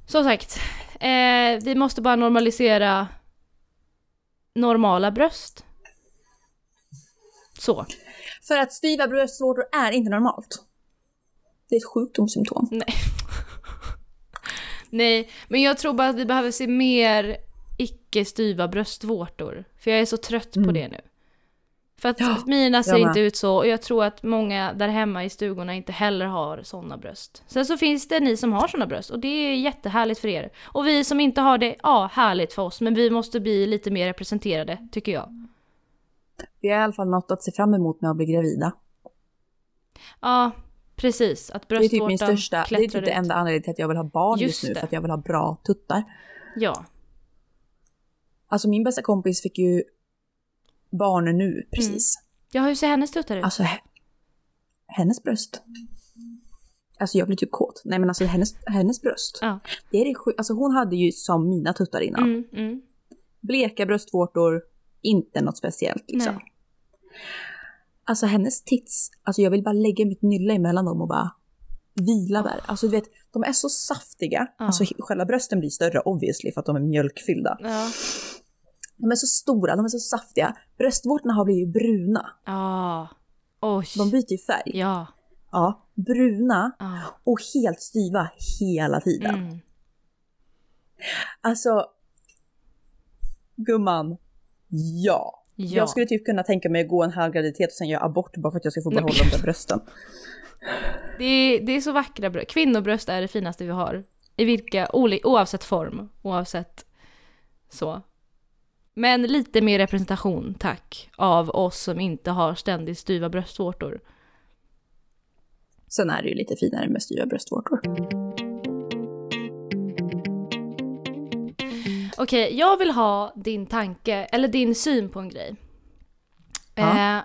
Som sagt, eh, vi måste bara normalisera normala bröst. Så. För att styva bröstvårtor är inte normalt. Det är ett sjukdomssymptom. Nej. Nej, men jag tror bara att vi behöver se mer icke-styva bröstvårtor. För jag är så trött på det nu. För att Ja, mina ser inte ut så och jag tror att många där hemma i stugorna inte heller har såna bröst. Sen så finns det ni som har såna bröst och det är jättehärligt för er. Och vi som inte har det, ja härligt för oss men vi måste bli lite mer representerade tycker jag. Vi har i alla fall något att se fram emot med att bli gravida. Ja, precis. Att Det är typ bröstvårtan min största, det är typ det enda anledningen till att jag vill ha barn Just just, nu, det. för att jag vill ha bra tuttar. Ja. Alltså min bästa kompis fick ju barn nu precis. Ja, hur ser hennes tuttar ut? Alltså he- hennes bröst. Alltså jag blir typ kåt. Nej men alltså hennes, hennes bröst. Ja. Det är det sjuk- Alltså hon hade ju som mina tuttar innan. Mm, mm. Bleka bröstvårtor, inte något speciellt liksom. Nej. Alltså hennes tits, alltså jag vill bara lägga mitt nylle emellan dem och bara vila där. Alltså du vet, de är så saftiga. Ja. Alltså själva brösten blir större obviously för att de är mjölkfyllda. Ja. De är så stora, de är så saftiga. Bröstvårtorna har blivit bruna. Ja. Oj. De byter ju färg. Ja. Ja, bruna ja. och helt styva hela tiden. Mm. Alltså, gumman, ja. Ja. Jag skulle typ kunna tänka mig att gå en halv graviditet och sen göra abort bara för att jag ska få behålla de där brösten. Det, är, det är så vackra bröst. Kvinnobröst är det finaste vi har. I vilka, oavsett form, oavsett så. Men lite mer representation, tack, av oss som inte har ständigt styva bröstvårtor. Sen är det ju lite finare med styva bröstvårtor. Okej, jag vill ha din tanke, eller din syn på en grej. Ja. Eh,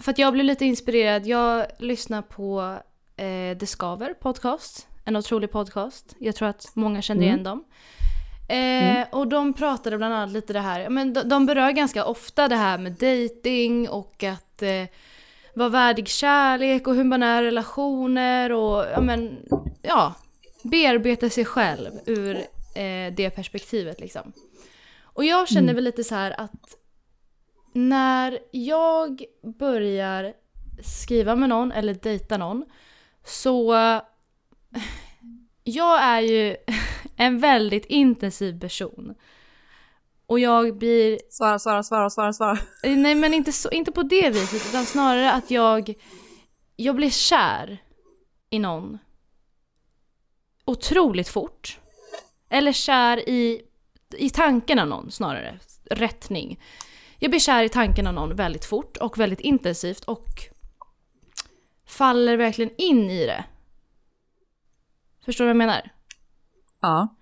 för att jag blev lite inspirerad. Jag lyssnar på eh, Skaver podcast. En otrolig podcast. Jag tror att många känner Mm. igen dem. Eh, Och de pratade bland annat lite det här, men de, de berör ganska ofta det här med dating och att eh, vara värdig kärlek och hur man är i relationer och ja men, ja, bearbeta sig själv ur eh, det perspektivet liksom. Och jag känner väl lite så här att när jag börjar skriva med någon eller dejta någon så jag är ju en väldigt intensiv person. Och jag blir Svara, svara, svara, svara, svara. Eh, Nej men inte, så, inte på det viset utan snarare att jag, jag blir kär i någon otroligt fort. Eller kär i, i tanken av någon snarare, rättning. Jag blir kär i tanken av någon väldigt fort och väldigt intensivt och faller verkligen in i det. Förstår du vad jag menar? Ja.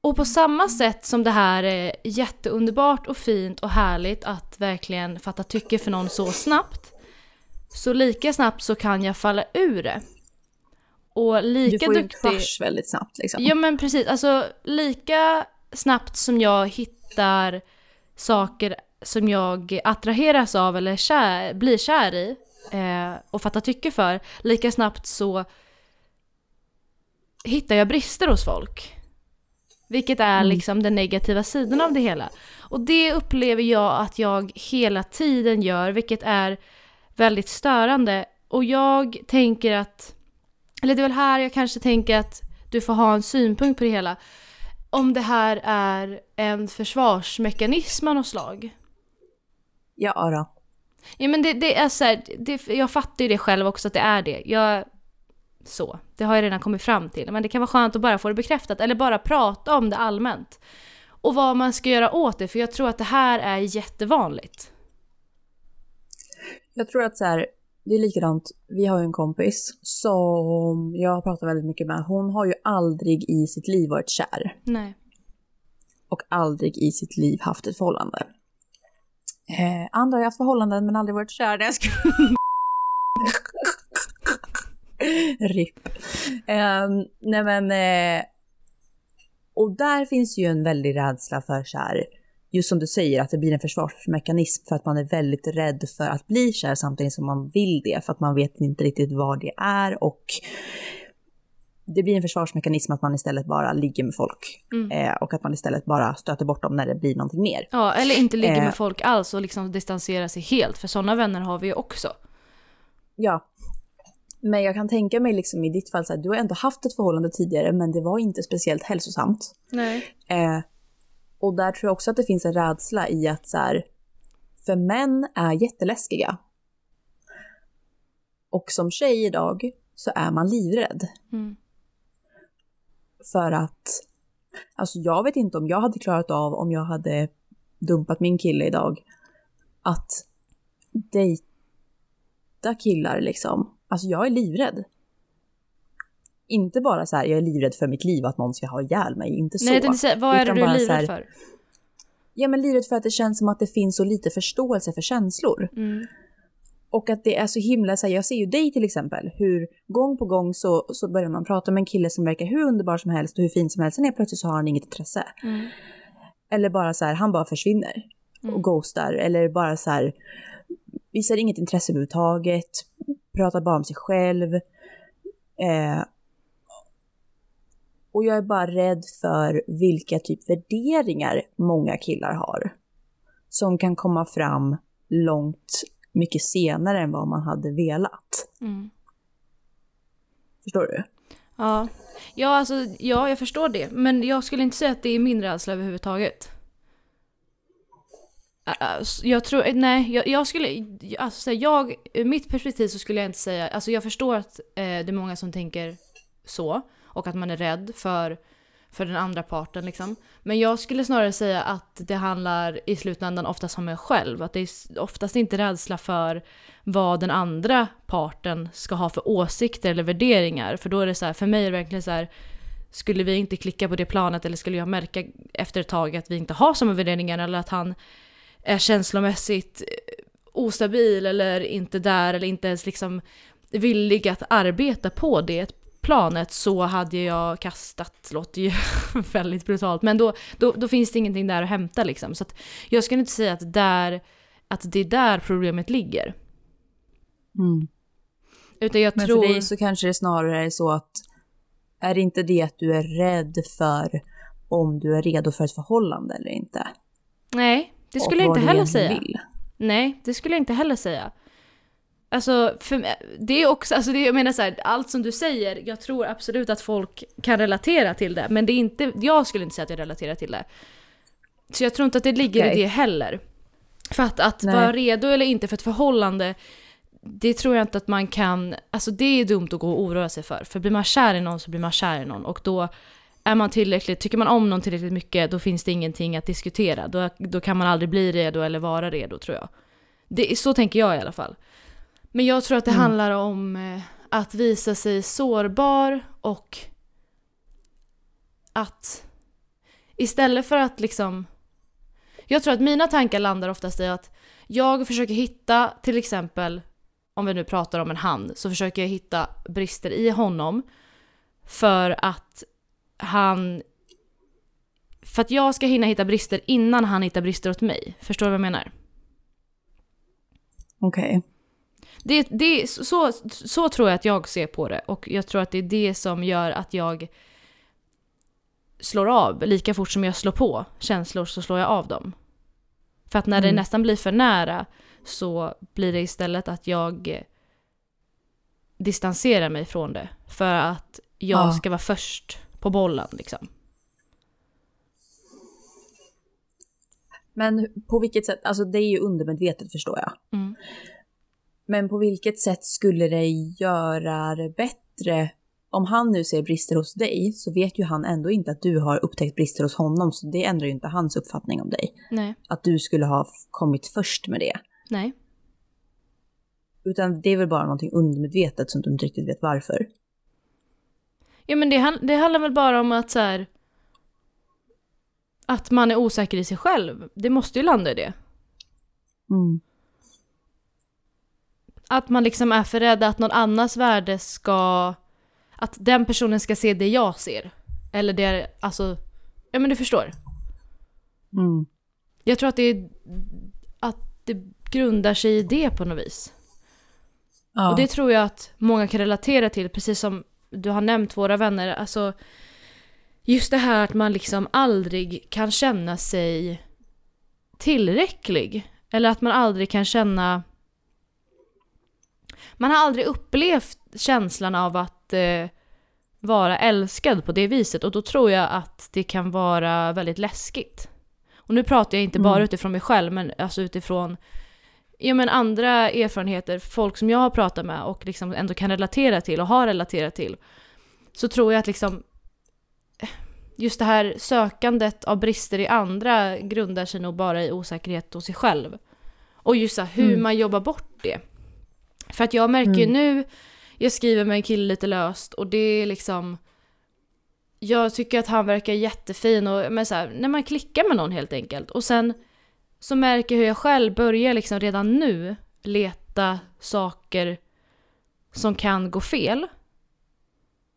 Och på samma sätt som det här är jätteunderbart och fint och härligt att verkligen fatta tycke för någon så snabbt. Så lika snabbt så kan jag falla ur det. Och Du lika får ju en duktig... crush väldigt snabbt liksom. Ja men precis, alltså lika snabbt som jag hittar saker som jag attraheras av eller kär, blir kär i eh, och fattar tycke för, lika snabbt så hittar jag brister hos folk. Vilket är liksom den negativa sidan av det hela. Och det upplever jag att jag hela tiden gör, vilket är väldigt störande. Och jag tänker att, eller det är väl här jag kanske tänker att du får ha en synpunkt på det hela. Om det här är en försvarsmekanism av något slag. Ja då. Ja men det, det är så här, det, jag fattar ju det själv också att det är det. Jag, så, det har jag redan kommit fram till. Men det kan vara skönt att bara få det bekräftat eller bara prata om det allmänt. Och vad man ska göra åt det, för jag tror att det här är jättevanligt. Jag tror att så här, det är likadant, vi har ju en kompis som jag pratar väldigt mycket med. Hon har ju aldrig i sitt liv varit kär. Nej. Och aldrig i sitt liv haft ett förhållande. Eh, andra har ju haft förhållanden men aldrig varit kär. Jag skojar. RIP. Eh, nej men... Eh, och där finns ju en väldig rädsla för så här, just som du säger, att det blir en försvarsmekanism för att man är väldigt rädd för att bli kär samtidigt som man vill det, för att man vet inte riktigt vad det är och det blir en försvarsmekanism att man istället bara ligger med folk Mm. eh, och att man istället bara stöter bort dem när det blir någonting mer. Ja, eller inte ligga Eh. med folk alls och liksom distansera sig helt, för sådana vänner har vi ju också. Ja. Men jag kan tänka mig liksom i ditt fall, så här, du har ändå haft ett förhållande tidigare men det var inte speciellt hälsosamt. Nej. Eh, och där tror jag också att det finns en rädsla i att så här, för män är jätteläskiga. Och som tjej idag så är man livrädd. Mm. För att, alltså jag vet inte om jag hade klarat av om jag hade dumpat min kille idag, att dejta killar liksom. Alltså jag är livrädd. Inte bara så här, jag är livrädd för mitt liv, att någon ska ha ihjäl mig, inte så. Nej, jag säga, vad är det du är livrädd för? Ja men livrädd för att det känns som att det finns så lite förståelse för känslor. Mm. Och att det är så himla, så här, jag ser ju dig till exempel, hur gång på gång så, så börjar man prata med en kille som verkar hur underbar som helst och hur fin som helst, sen helt plötsligt så har han inget intresse. Mm. Eller bara så här, han bara försvinner och Mm. ghostar. Eller bara så här, visar inget intresse överhuvudtaget, pratar bara om sig själv. Eh, och jag är bara rädd för vilka typ värderingar många killar har. Som kan komma fram långt mycket senare än vad man hade velat. Mm. Förstår du? Ja. Ja, alltså, ja, jag förstår det. Men jag skulle inte säga att det är min rädsla överhuvudtaget. Jag tror, nej, jag, jag skulle, alltså jag, ur mitt perspektiv så skulle jag inte säga, alltså jag förstår att eh, det är många som tänker så och att man är rädd för för den andra parten liksom. Men jag skulle snarare säga att det handlar i slutändan oftast om en själv. Att det är oftast inte rädsla för vad den andra parten ska ha för åsikter eller värderingar. För då är det så här, för mig är det verkligen så här, skulle vi inte klicka på det planet eller skulle jag märka efter ett tag att vi inte har samma värderingar eller att han är känslomässigt eh, ostabil eller inte där eller inte ens liksom villig att arbeta på det planet så hade jag kastat, låter ju väldigt brutalt, men då, då, då, finns det ingenting där att hämta liksom. Så att jag skulle inte säga att, där, att det är där problemet ligger. Mm. Utan jag Men tror... för dig så kanske det snarare är så att är det inte det att du är rädd för om du är redo för ett förhållande eller inte? Nej, det skulle jag inte heller säga. Vill. Nej, det skulle jag inte heller säga. Alltså, för, det är också, alltså det, jag menar så här, allt som du säger, jag tror absolut att folk kan relatera till det, men det är inte, jag skulle inte säga att jag relaterar till det. Så jag tror inte att det ligger Okej. i det heller. För att, att Nej. vara redo eller inte för ett förhållande, det tror jag inte att man kan, alltså det är dumt att gå och oroa sig för. För blir man kär i någon så blir man kär i någon och då är man tillräckligt, tycker man om någon tillräckligt mycket då finns det ingenting att diskutera. Då, då kan man aldrig bli redo eller vara redo tror jag. Det, så tänker jag i alla fall. Men jag tror att det Mm. handlar om eh, att visa sig sårbar och att istället för att liksom... Jag tror att mina tankar landar oftast i att jag försöker hitta, till exempel, om vi nu pratar om en han, så försöker jag hitta brister i honom för att han... För att jag ska hinna hitta brister innan han hittar brister åt mig. Förstår du vad jag menar? Okej. Det, det, så, så tror jag att jag ser på det och jag tror att det är det som gör att jag slår av lika fort som jag slår på känslor så slår jag av dem. För att när det Mm. nästan blir för nära så blir det istället att jag distanserar mig från det för att jag Ja. ska vara först på bollen liksom. Men på vilket sätt, alltså det är ju undermedvetet förstår jag. Mm. Men på vilket sätt skulle det göra det bättre? Om han nu ser brister hos dig så vet ju han ändå inte att du har upptäckt brister hos honom så det ändrar ju inte hans uppfattning om dig. Nej, Att du skulle ha kommit först med det. nej. Utan det är väl bara någonting undermedvetet som du inte riktigt vet varför. Ja men det, det handlar väl bara om att så här, Att man är osäker i sig själv. Det måste ju landa i det. Mm. Att man liksom är för rädd att någon annans värde ska... Att den personen ska se det jag ser. Eller det är, alltså... Ja men du förstår. Mm. Jag tror att det är... Att det grundar sig i det på något vis. Ja. Och det tror jag att många kan relatera till, precis som du har nämnt våra vänner. Alltså, just det här att man liksom aldrig kan känna sig tillräcklig. Eller att man aldrig kan känna... Man har aldrig upplevt känslan av att eh, vara älskad på det viset och då tror jag att det kan vara väldigt läskigt. Och nu pratar jag inte bara Mm. utifrån mig själv, men alltså utifrån ja, men andra erfarenheter, folk som jag har pratat med och liksom ändå kan relatera till och har relaterat till. Så tror jag att liksom just det här sökandet av brister i andra grundar sig nog bara i osäkerhet hos sig själv. Och just så här, hur Mm. man jobbar bort det. För att jag märker ju Mm. nu, jag skriver med en kille lite löst och det är liksom jag tycker att han verkar jättefin och men så här, när man klickar med någon helt enkelt och sen så märker jag hur jag själv börjar liksom redan nu leta saker som kan gå fel.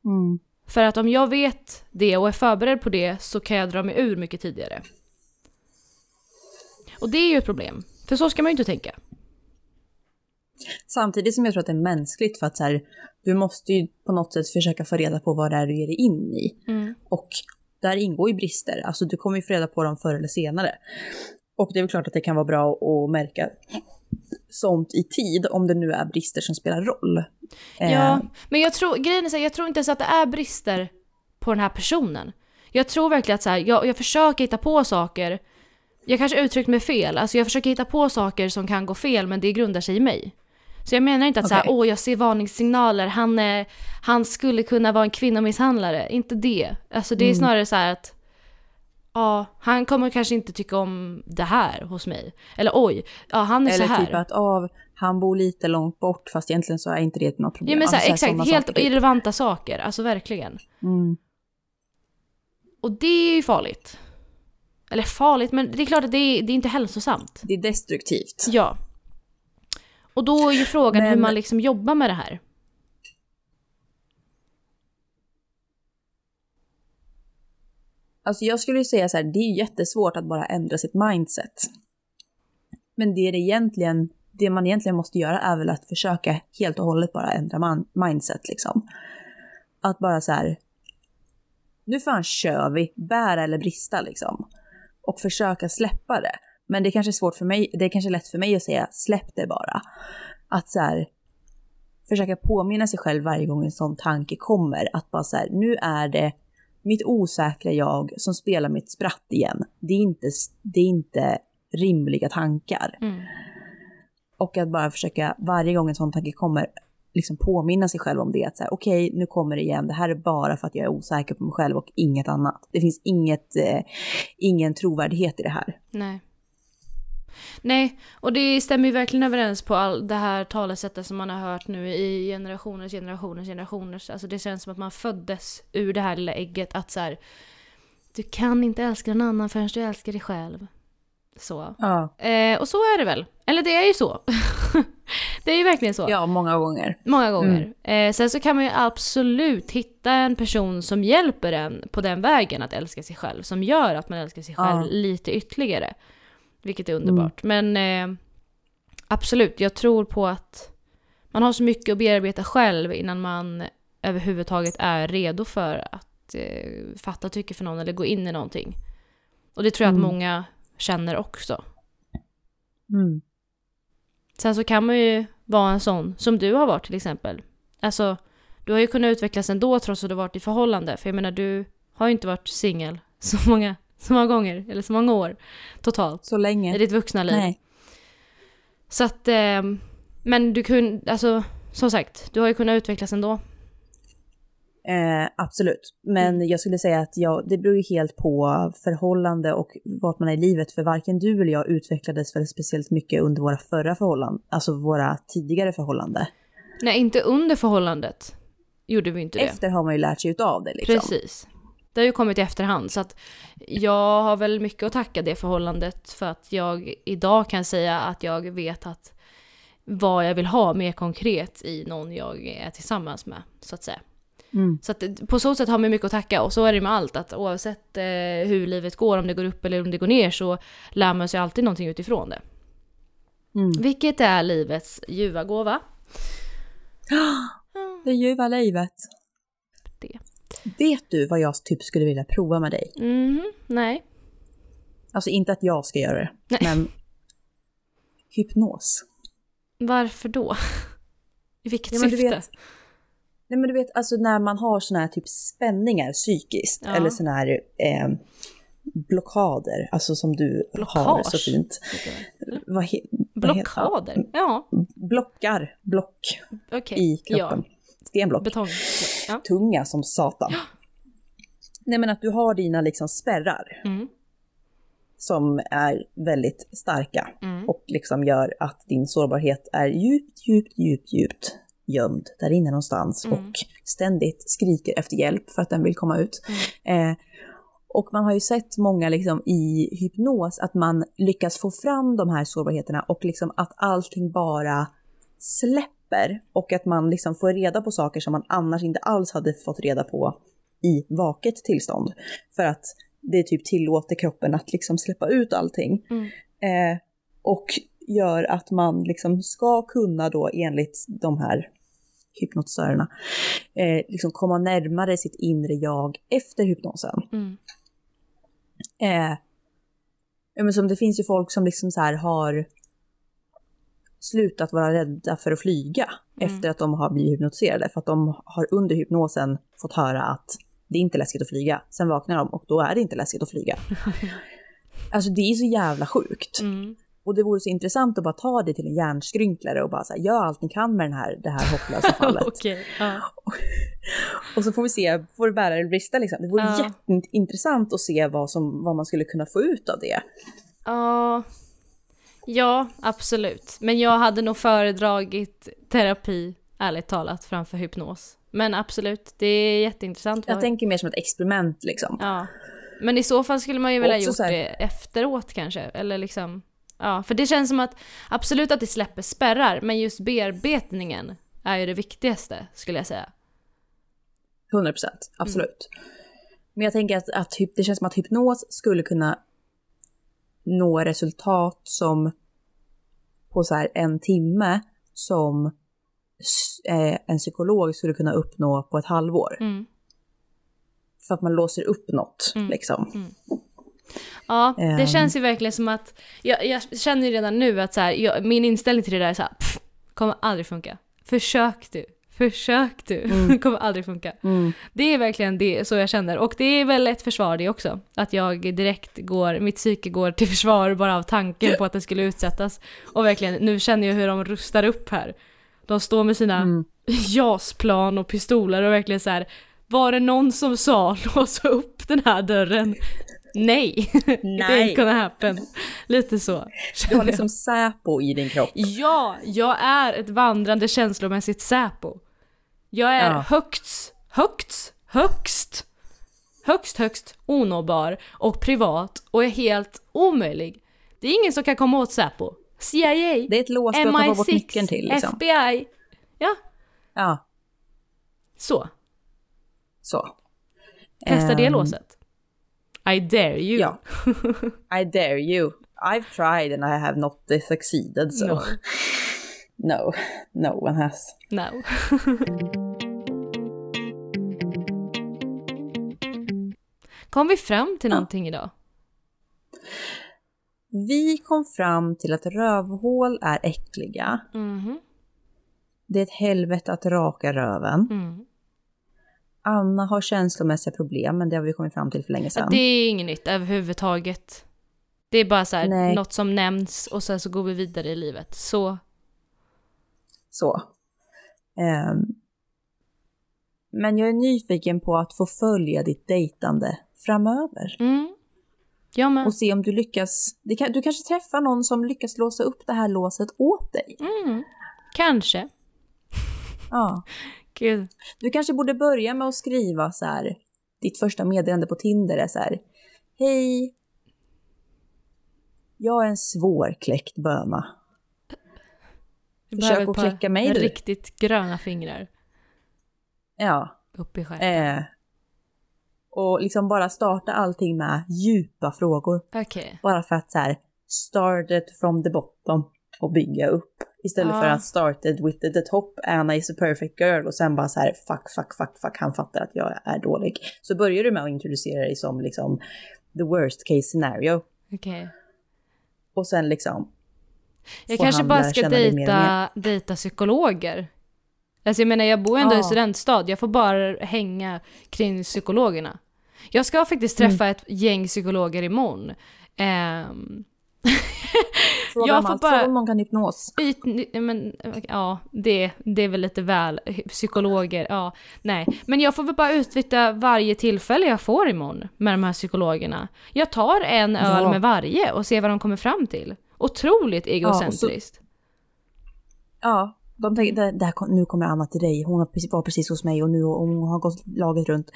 Mm. För att om jag vet det och är förberedd på det så kan jag dra mig ur mycket tidigare. Och det är ju ett problem. För så ska man ju inte tänka. Samtidigt som jag tror att det är mänskligt för att så här, du måste ju på något sätt försöka få reda på vad det är du ger dig in i. Och där ingår ju brister, alltså du kommer ju få reda på dem förr eller senare. Och det är väl klart att det kan vara bra att märka sånt i tid, om det nu är brister som spelar roll. Eh, Ja, men jag tror, grejen är så här, jag tror inte ens att det är brister på den här personen. Jag tror verkligen att så här, jag, jag försöker hitta på saker. Jag kanske uttryckt mig fel, alltså jag försöker hitta på saker som kan gå fel men det grundar sig i mig. Så jag menar inte att så här, åh jag ser varningssignaler, han, är, han skulle kunna vara en kvinnomisshandlare. Inte det. Alltså det är Mm. snarare så här att ja, han kommer kanske inte tycka om det här hos mig. Eller oj, ja han är Eller så här. typ att av, han bor lite långt bort fast egentligen så är inte det något problem. ja men så här, Alltså, exakt, helt saker, irrelevanta saker. Alltså verkligen. Mm. Och det är ju farligt. Eller farligt, men det är klart att det är, det är inte hälsosamt. Det är destruktivt. Ja. Och då är ju frågan hur Men- man liksom jobbar med det här. Alltså jag skulle ju säga så här, det är jättesvårt att bara ändra sitt mindset. Men det, är det, egentligen, det man egentligen måste göra är väl att försöka helt och hållet bara ändra man, mindset liksom. Att bara så här, nu fan kör vi, bära eller brista liksom. Och försöka släppa det. Men det är kanske svårt för mig, det är kanske lätt för mig att säga släpp det bara. Att så här, försöka påminna sig själv varje gång en sån tanke kommer. Att bara så här, nu är det mitt osäkra jag som spelar mitt spratt igen. Det är inte, det är inte rimliga tankar. Mm. Och att bara försöka varje gång en sån tanke kommer liksom påminna sig själv om det. Att säga, okej, nu kommer det igen. Det här är bara för att jag är osäker på mig själv och inget annat. Det finns inget, eh, ingen trovärdighet i det här. Nej. Nej, och det stämmer ju verkligen överens på all det här talesättet som man har hört nu i generationers, generationers, generationers. Alltså det känns som att man föddes ur det här lilla ägget att så här, du kan inte älska någon annan förrän du älskar dig själv. Så. Ja, Eh, och så är det väl. Eller det är ju så. det är ju verkligen så. ja många gånger. Många gånger. Eh, sen så kan man ju absolut hitta en person som hjälper en på den vägen att älska sig själv. Som gör att man älskar sig själv Ja. lite ytterligare. Vilket är underbart. Men eh, absolut, jag tror på att man har så mycket att bearbeta själv innan man överhuvudtaget är redo för att eh, fatta tycke för någon eller gå in i någonting. Och det tror jag Mm. att många känner också. Mm. Sen så kan man ju vara en sån som du har varit till exempel. Alltså, du har ju kunnat utvecklas ändå trots att du har varit i förhållande. För jag menar, du har ju inte varit singel så många, så många gånger, eller så många år totalt Så i länge. ditt vuxna liv. Nej. Så att, eh, men du kunde, alltså som sagt, du har ju kunnat utvecklas ändå. Eh, absolut. Men jag skulle säga att ja, det beror ju helt på förhållande och vart man är i livet. För varken du eller jag utvecklades väl speciellt mycket under våra förra förhållanden, alltså våra tidigare förhållanden. Nej, inte under förhållandet gjorde vi inte det. Efter har man ju lärt sig utav det liksom. Precis. Det har ju kommit i efterhand så att jag har väl mycket att tacka det förhållandet för att jag idag kan säga att jag vet att vad jag vill ha mer konkret i någon jag är tillsammans med så att säga. Mm. Så att på så sätt har man mycket att tacka och så är det med allt att oavsett eh, hur livet går, om det går upp eller om det går ner så lär man sig alltid någonting utifrån det. Mm. Vilket är livets ljuva gåva. Det ljuva livet. Vet du vad jag typ skulle vilja prova med dig? Mhm, nej. Alltså inte att jag ska göra det, Nej. men hypnos. Varför då? I vilket Ja, du syfte? vet- Nej men du vet, alltså när man har såna här typ spänningar psykiskt, Ja. eller såna här eh, blockader, alltså som du har Blockage. så fint. Vad he- vad heter- Blockader? Ja, ja, blockar, block okej. i kroppen. Stenblock. Betong. Ja. Tunga som satan. Nej men att du har dina liksom spärrar Mm. som är väldigt starka Mm. och liksom gör att din sårbarhet är djupt, djupt, djupt, djupt gömd där inne någonstans Mm. och ständigt skriker efter hjälp för att den vill komma ut. Eh, och man har ju sett många liksom i hypnos att man lyckas få fram de här sårbarheterna och liksom att allting bara släpper och att man liksom får reda på saker som man annars inte alls hade fått reda på i vaket tillstånd. För att det typ tillåter kroppen att liksom släppa ut allting. Mm. Eh, och gör att man liksom ska kunna då enligt de här hypnotisörerna eh, liksom komma närmare sitt inre jag efter hypnosen. Mm. Eh, men som det finns ju folk som liksom så här har slutat vara rädda för att flyga Mm. efter att de har blivit hypnotiserade. För att de har under hypnosen fått höra att det är inte läskigt att flyga. Sen vaknar de och då är det inte läskigt att flyga. alltså det är så jävla sjukt. Mm. Och det vore så intressant att bara ta det till en hjärnskrynklare och bara så här, gör allt ni kan med den här, det här hopplösa fallet. Okej, ja. Och så får vi se, får det bära eller brista liksom. Det vore Ja. jätteintressant att se vad, som, vad man skulle kunna få ut av det. Ja, ja, absolut. Men jag hade nog föredragit terapi, ärligt talat, framför hypnos. Men absolut, det är jätteintressant. Jag tänker mer som ett experiment liksom. Ja. Men i så fall skulle man ju vilja gjort här- det efteråt kanske. Eller liksom, ja. För det känns som att, absolut att det släpper spärrar, men just bearbetningen är ju det viktigaste, skulle jag säga. 100 procent, absolut. Men jag tänker att, att det känns som att hypnos skulle kunna nå resultat som på så en timme som eh, en psykolog skulle kunna uppnå på ett halvår. Mm. För att man låser upp något Mm. liksom. Ja, det Ehm. känns ju verkligen som att, jag, jag känner ju redan nu att så här, jag, min inställning till det där är så här, pff, kommer aldrig funka. Försök du, försök du, kommer aldrig funka. Mm. Det är verkligen det så jag känner. Och det är väl ett försvar det också. Att jag direkt går, mitt psyke går till försvar bara av tanken på att det skulle utsättas. Och verkligen, nu känner jag hur de rustar upp här. De står med sina Mm. JAS-plan och pistoler och verkligen så här. Var det någon som sa låsa upp den här dörren? Nej, det Nej. ain't gonna happen. Lite så. Du har liksom Säpo i din kropp. Ja, jag är ett vandrande känslomässigt Säpo. Jag är Ja. högst, högst, högst, högst, högst onåbar och privat och är helt omöjlig. Det är ingen som kan komma åt Säpo. CIA, Det är ett lås du har bort MI6, nyckeln till liksom. FBI. Ja, Ja, så. så. Testa det Ehm, låset. I dare you. Ja. I dare you. I've tried and I have not succeeded so. No. No, no one has. No. Kom vi fram till någonting idag? Vi kom fram till att rövhål är äckliga. Mhm. Det är ett helvete att raka röven. Mm. Anna har känslomässiga problem, men det har vi kommit fram till för länge Ja, sedan. det är inget nytt överhuvudtaget. Det är bara så här, Nej. något som nämns och sen så går vi vidare i livet. Så, Så. Ehm, men jag är nyfiken på att få följa ditt dejtande framöver. mm. Med. Och se om du lyckas. Kan, du kanske träffar någon som lyckas låsa upp det här låset åt dig. Mm. Kanske. Ja. Gud. Du kanske borde börja med att skriva så här. Ditt första meddelande på Tinder är så här. Hej. Jag är en svårkläckt böna. Försök att kläcka mig, du. riktigt gröna fingrar Ja. upp i stjärten. Eh. Och liksom bara starta allting med djupa frågor. Okej. Bara för att så här. Started from the bottom och bygga upp. Istället Ja. för att started with the, top, Anna is a perfect girl och sen bara så här fuck, fuck, fuck, fuck, han fattar att jag är dålig. Så börjar du med att introducera dig som liksom the worst case scenario. Okej. Och sen liksom Jag kanske bara ska dejta, dejta psykologer. Alltså jag menar, jag bor ändå i Ja. studentstad. Jag får bara hänga kring psykologerna. Jag ska faktiskt Mm. träffa ett gäng psykologer imorgon. Ehm, Fråga Jag får allt. bara- Fråga om någon kan hypnos. Men, ja, det, det är väl lite väl. Psykologer, ja, nej. Men jag får väl bara utnyttja varje tillfälle jag får imorgon med de här psykologerna. Jag tar en öl Ja. med varje och ser vad de kommer fram till. Otroligt egocentriskt. Ja, de tänker, det, här, nu kommer Anna till dig. Hon var precis hos mig och nu och hon har gått laget runt.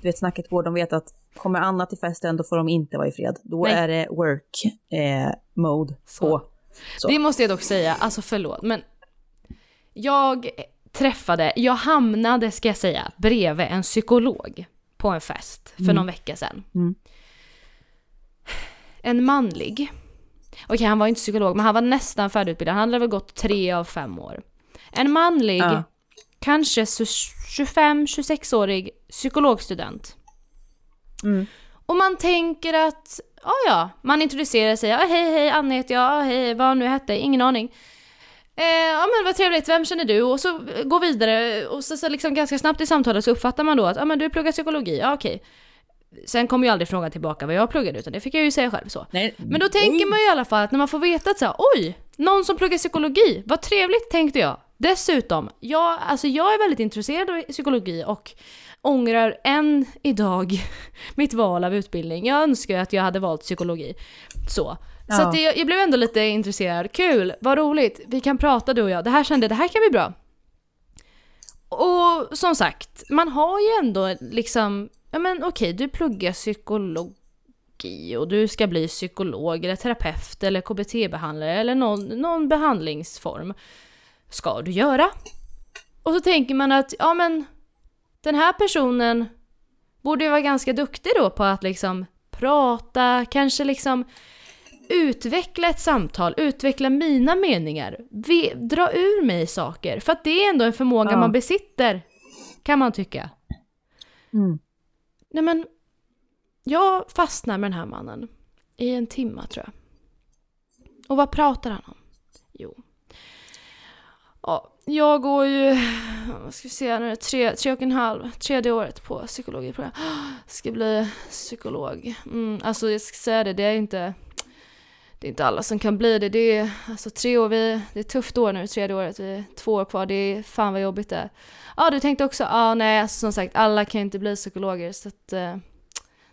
Du vet, snacket går. De vet att kommer Anna till festen då får de inte vara i fred. Då Nej. är det work eh, mode Så. på. Så. Det måste jag dock säga, alltså förlåt, men jag träffade, jag hamnade, ska jag säga, bredvid en psykolog på en fest för någon vecka sedan. Mm. En manlig. Okej, han var inte psykolog, men han var nästan färdigutbildad. Han hade väl gått tre av fem år. En manlig, Ja. kanske 25-26-årig psykologstudent. Mm. Och man tänker att, ja ja, man introducerar sig, ja, hej hej, Anna heter jag, ja, hej, vad nu hette, ingen aning. Eh, ja men vad trevligt, vem känner du? Och så eh, gå vidare och så, så liksom ganska snabbt i samtalet så uppfattar man då att ja men du pluggar psykologi, ja okej. Sen kom ju aldrig frågan tillbaka vad jag pluggade utan det fick jag ju säga själv så. Nej, Men då tänker man ju i alla fall att när man får veta att så här, oj, någon som pluggar psykologi, vad trevligt tänkte jag. Dessutom, jag, alltså jag är väldigt intresserad av psykologi och ångrar än idag mitt val av utbildning. Jag önskar att jag hade valt psykologi. Så. Så Ja. att jag, jag blev ändå lite intresserad. Kul, vad roligt, vi kan prata du och jag. Det här kände, det här kan bli bra. Och som sagt, man har ju ändå liksom, ja men okej, du pluggar psykologi och du ska bli psykolog eller terapeut eller KBT-behandlare eller någon, någon behandlingsform. Ska du göra? Och så tänker man att, ja men den här personen borde ju vara ganska duktig då på att liksom prata, kanske liksom utveckla ett samtal, utveckla mina meningar, ve- dra ur mig saker. För att det är ändå en förmåga Ja. man besitter, kan man tycka. Mm. Nej men, jag fastnar med den här mannen i en timma tror jag. Och vad pratar han om? Ja, jag går ju, vad ska vi se nu, tre, tre och en halv, tredje året på psykologiprogram. Ska bli psykolog. Mm, alltså jag ska säga det, det är inte, det är inte alla som kan bli det. Det är alltså tre år, vi, det är ett tufft år nu, tredje året, vi är två år kvar, det är fan vad jobbigt det är. Ja, du tänkte också, ja nej, alltså, som sagt, alla kan inte bli psykologer så att eh,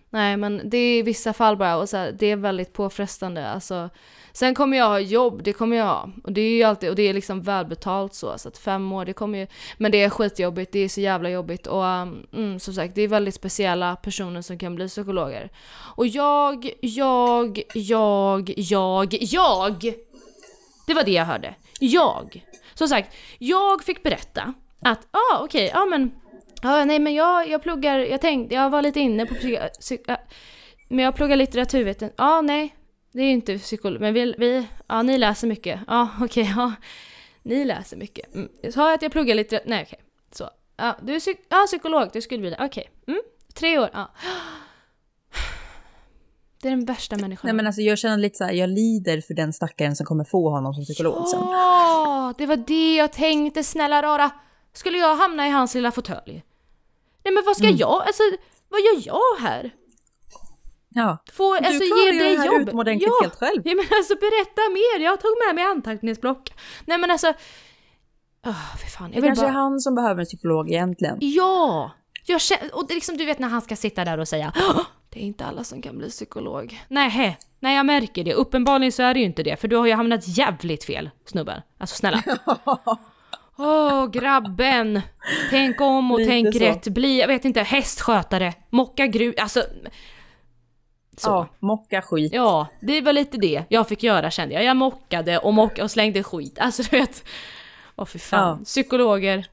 Nej, men det är i vissa fall bara och så här, det är väldigt påfrestande. Alltså, sen kommer jag ha jobb, det kommer jag ha. Och det är ju alltid, och det är liksom välbetalt så, så att fem år, det kommer ju, men det är skitjobbigt, det är så jävla jobbigt och um, mm, som sagt, det är väldigt speciella personer som kan bli psykologer. Och jag, jag, jag, jag, jag! Det var det jag hörde. Jag! Som sagt, jag fick berätta att, ja ah, okej, ja men Ja, nej men jag, jag pluggar, jag tänkte, jag var lite inne på psyk, psyk, äh, men jag pluggar litteraturvetenskap. Ja, nej, det är inte psykolog, men vi, vi ja ni läser mycket. Ja, okej, ja. Ni läser mycket. Mm. Sa jag att jag pluggar litteratur? Nej, okej. Så. Ja, du är psyk, ja, psykolog, du skulle bli det. Okej. Mm. Tre år, ja. Det är den värsta människan. Nej men alltså jag känner lite så här, jag lider för den stackaren som kommer få honom som psykolog sen. Ja, det var det jag tänkte, snälla rara. Skulle jag hamna i hans lilla fåtölj? Nej men vad ska Mm. jag, alltså vad gör jag här? Ja. Få, Du alltså klarar ju det här jobb. utomordentligt ja. helt själv. Ja men alltså berätta mer, jag tog med mig anteckningsblock. Nej men alltså, oh, för fan. Det Jag vill kanske bara... är han som behöver en psykolog egentligen. Ja! Jag känner, och det liksom du vet när han ska sitta där och säga "Åh, det är inte alla som kan bli psykolog. Nej, nej jag märker det. Uppenbarligen så är det ju inte det, för du har ju hamnat jävligt fel snubben. Alltså snälla. Åh grabben! Tänk om och Lite tänk så. rätt. Bli, jag vet inte, hästskötare, mocka grus, alltså. Så. Ja, mocka skit. Ja, det var lite det jag fick göra kände jag. Jag mockade och, mock och slängde skit. Alltså du vet. Åh fy fan. Ja. Psykologer.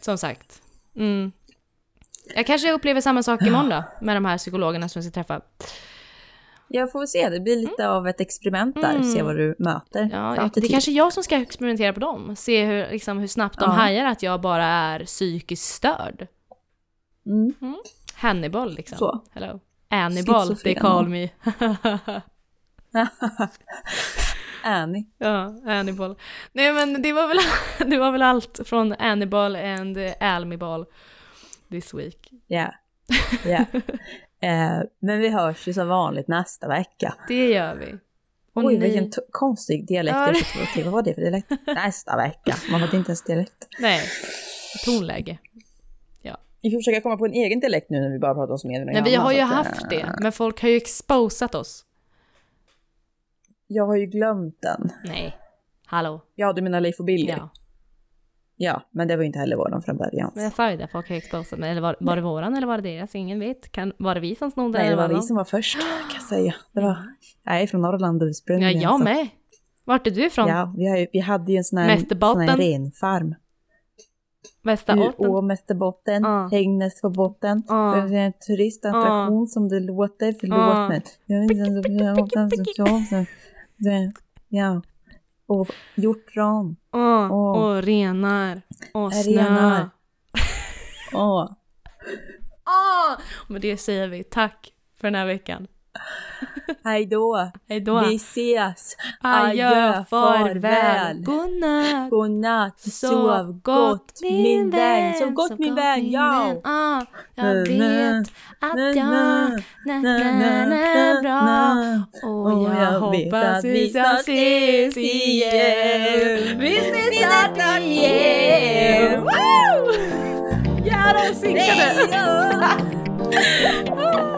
Som sagt. Mm. Jag kanske upplever samma sak imorgon då. Med de här psykologerna som jag ska träffa. Jag får se, det blir lite av ett experiment där, Mm. se vad du möter. Ja, jag, det är kanske jag som ska experimentera på dem. Se hur, liksom, hur snabbt de Ja. hajar att jag bara är psykiskt störd. Mm. Hannibal liksom. Så. Hello. Annibal, they call me. Annie. Ja, Annibal. Nej men det var väl, det var väl allt från Annibal and Almibal this week. Ja. ja. Eh, men vi hörs ju som vanligt nästa vecka. Det gör vi. Och Oj, ni- vilken konstig dialekt Ja, jag det- till. Vad var det för dialekt? Nästa vecka. Man vet inte ens dialekt. Nej, tonläge. Vi får försöka komma på en egen dialekt nu när vi bara pratar om Smedjan Men vi har ju haft eh, det, men folk har ju exposat oss. Jag har ju glömt den. Nej. Hallå. Ja, du menar Leif och Billy? Ja. Ja. men det var ju inte heller våran från början. Men jag sa ju det, folk har ju exposat mig. Eller var, var det våran eller var det deras? Ingen vet. Kan, var det vi som snodde Nej, det var vi som var först, kan jag säga. Det var, jag är från Norrland Ja, ursprungligen. jag så- med. Vart är du ifrån? Ja, vi, har ju, vi hade ju en sån här, sån här renfarm. Västerbotten? Å Västerbotten, Ja. Hängnes på botten. Ja. Det är en turistattraktion som det låter, förlåt Ja. men. Jag vet inte, Ja. Och hjortron. Åh, Åh. och renar. Och snö. Renar. Åh. Åh! Med det säger vi tack för den här veckan. Hej då. Hej då. Vi ses. Adjö, farväl. Godnatt. Godnatt. Sov gott min vän. Sov gott min vän. Ja. Ah, jag vet att jag na, bra. Och jag hoppas vi snart ses igen. Vi ses snart igen. Woo! De synkade!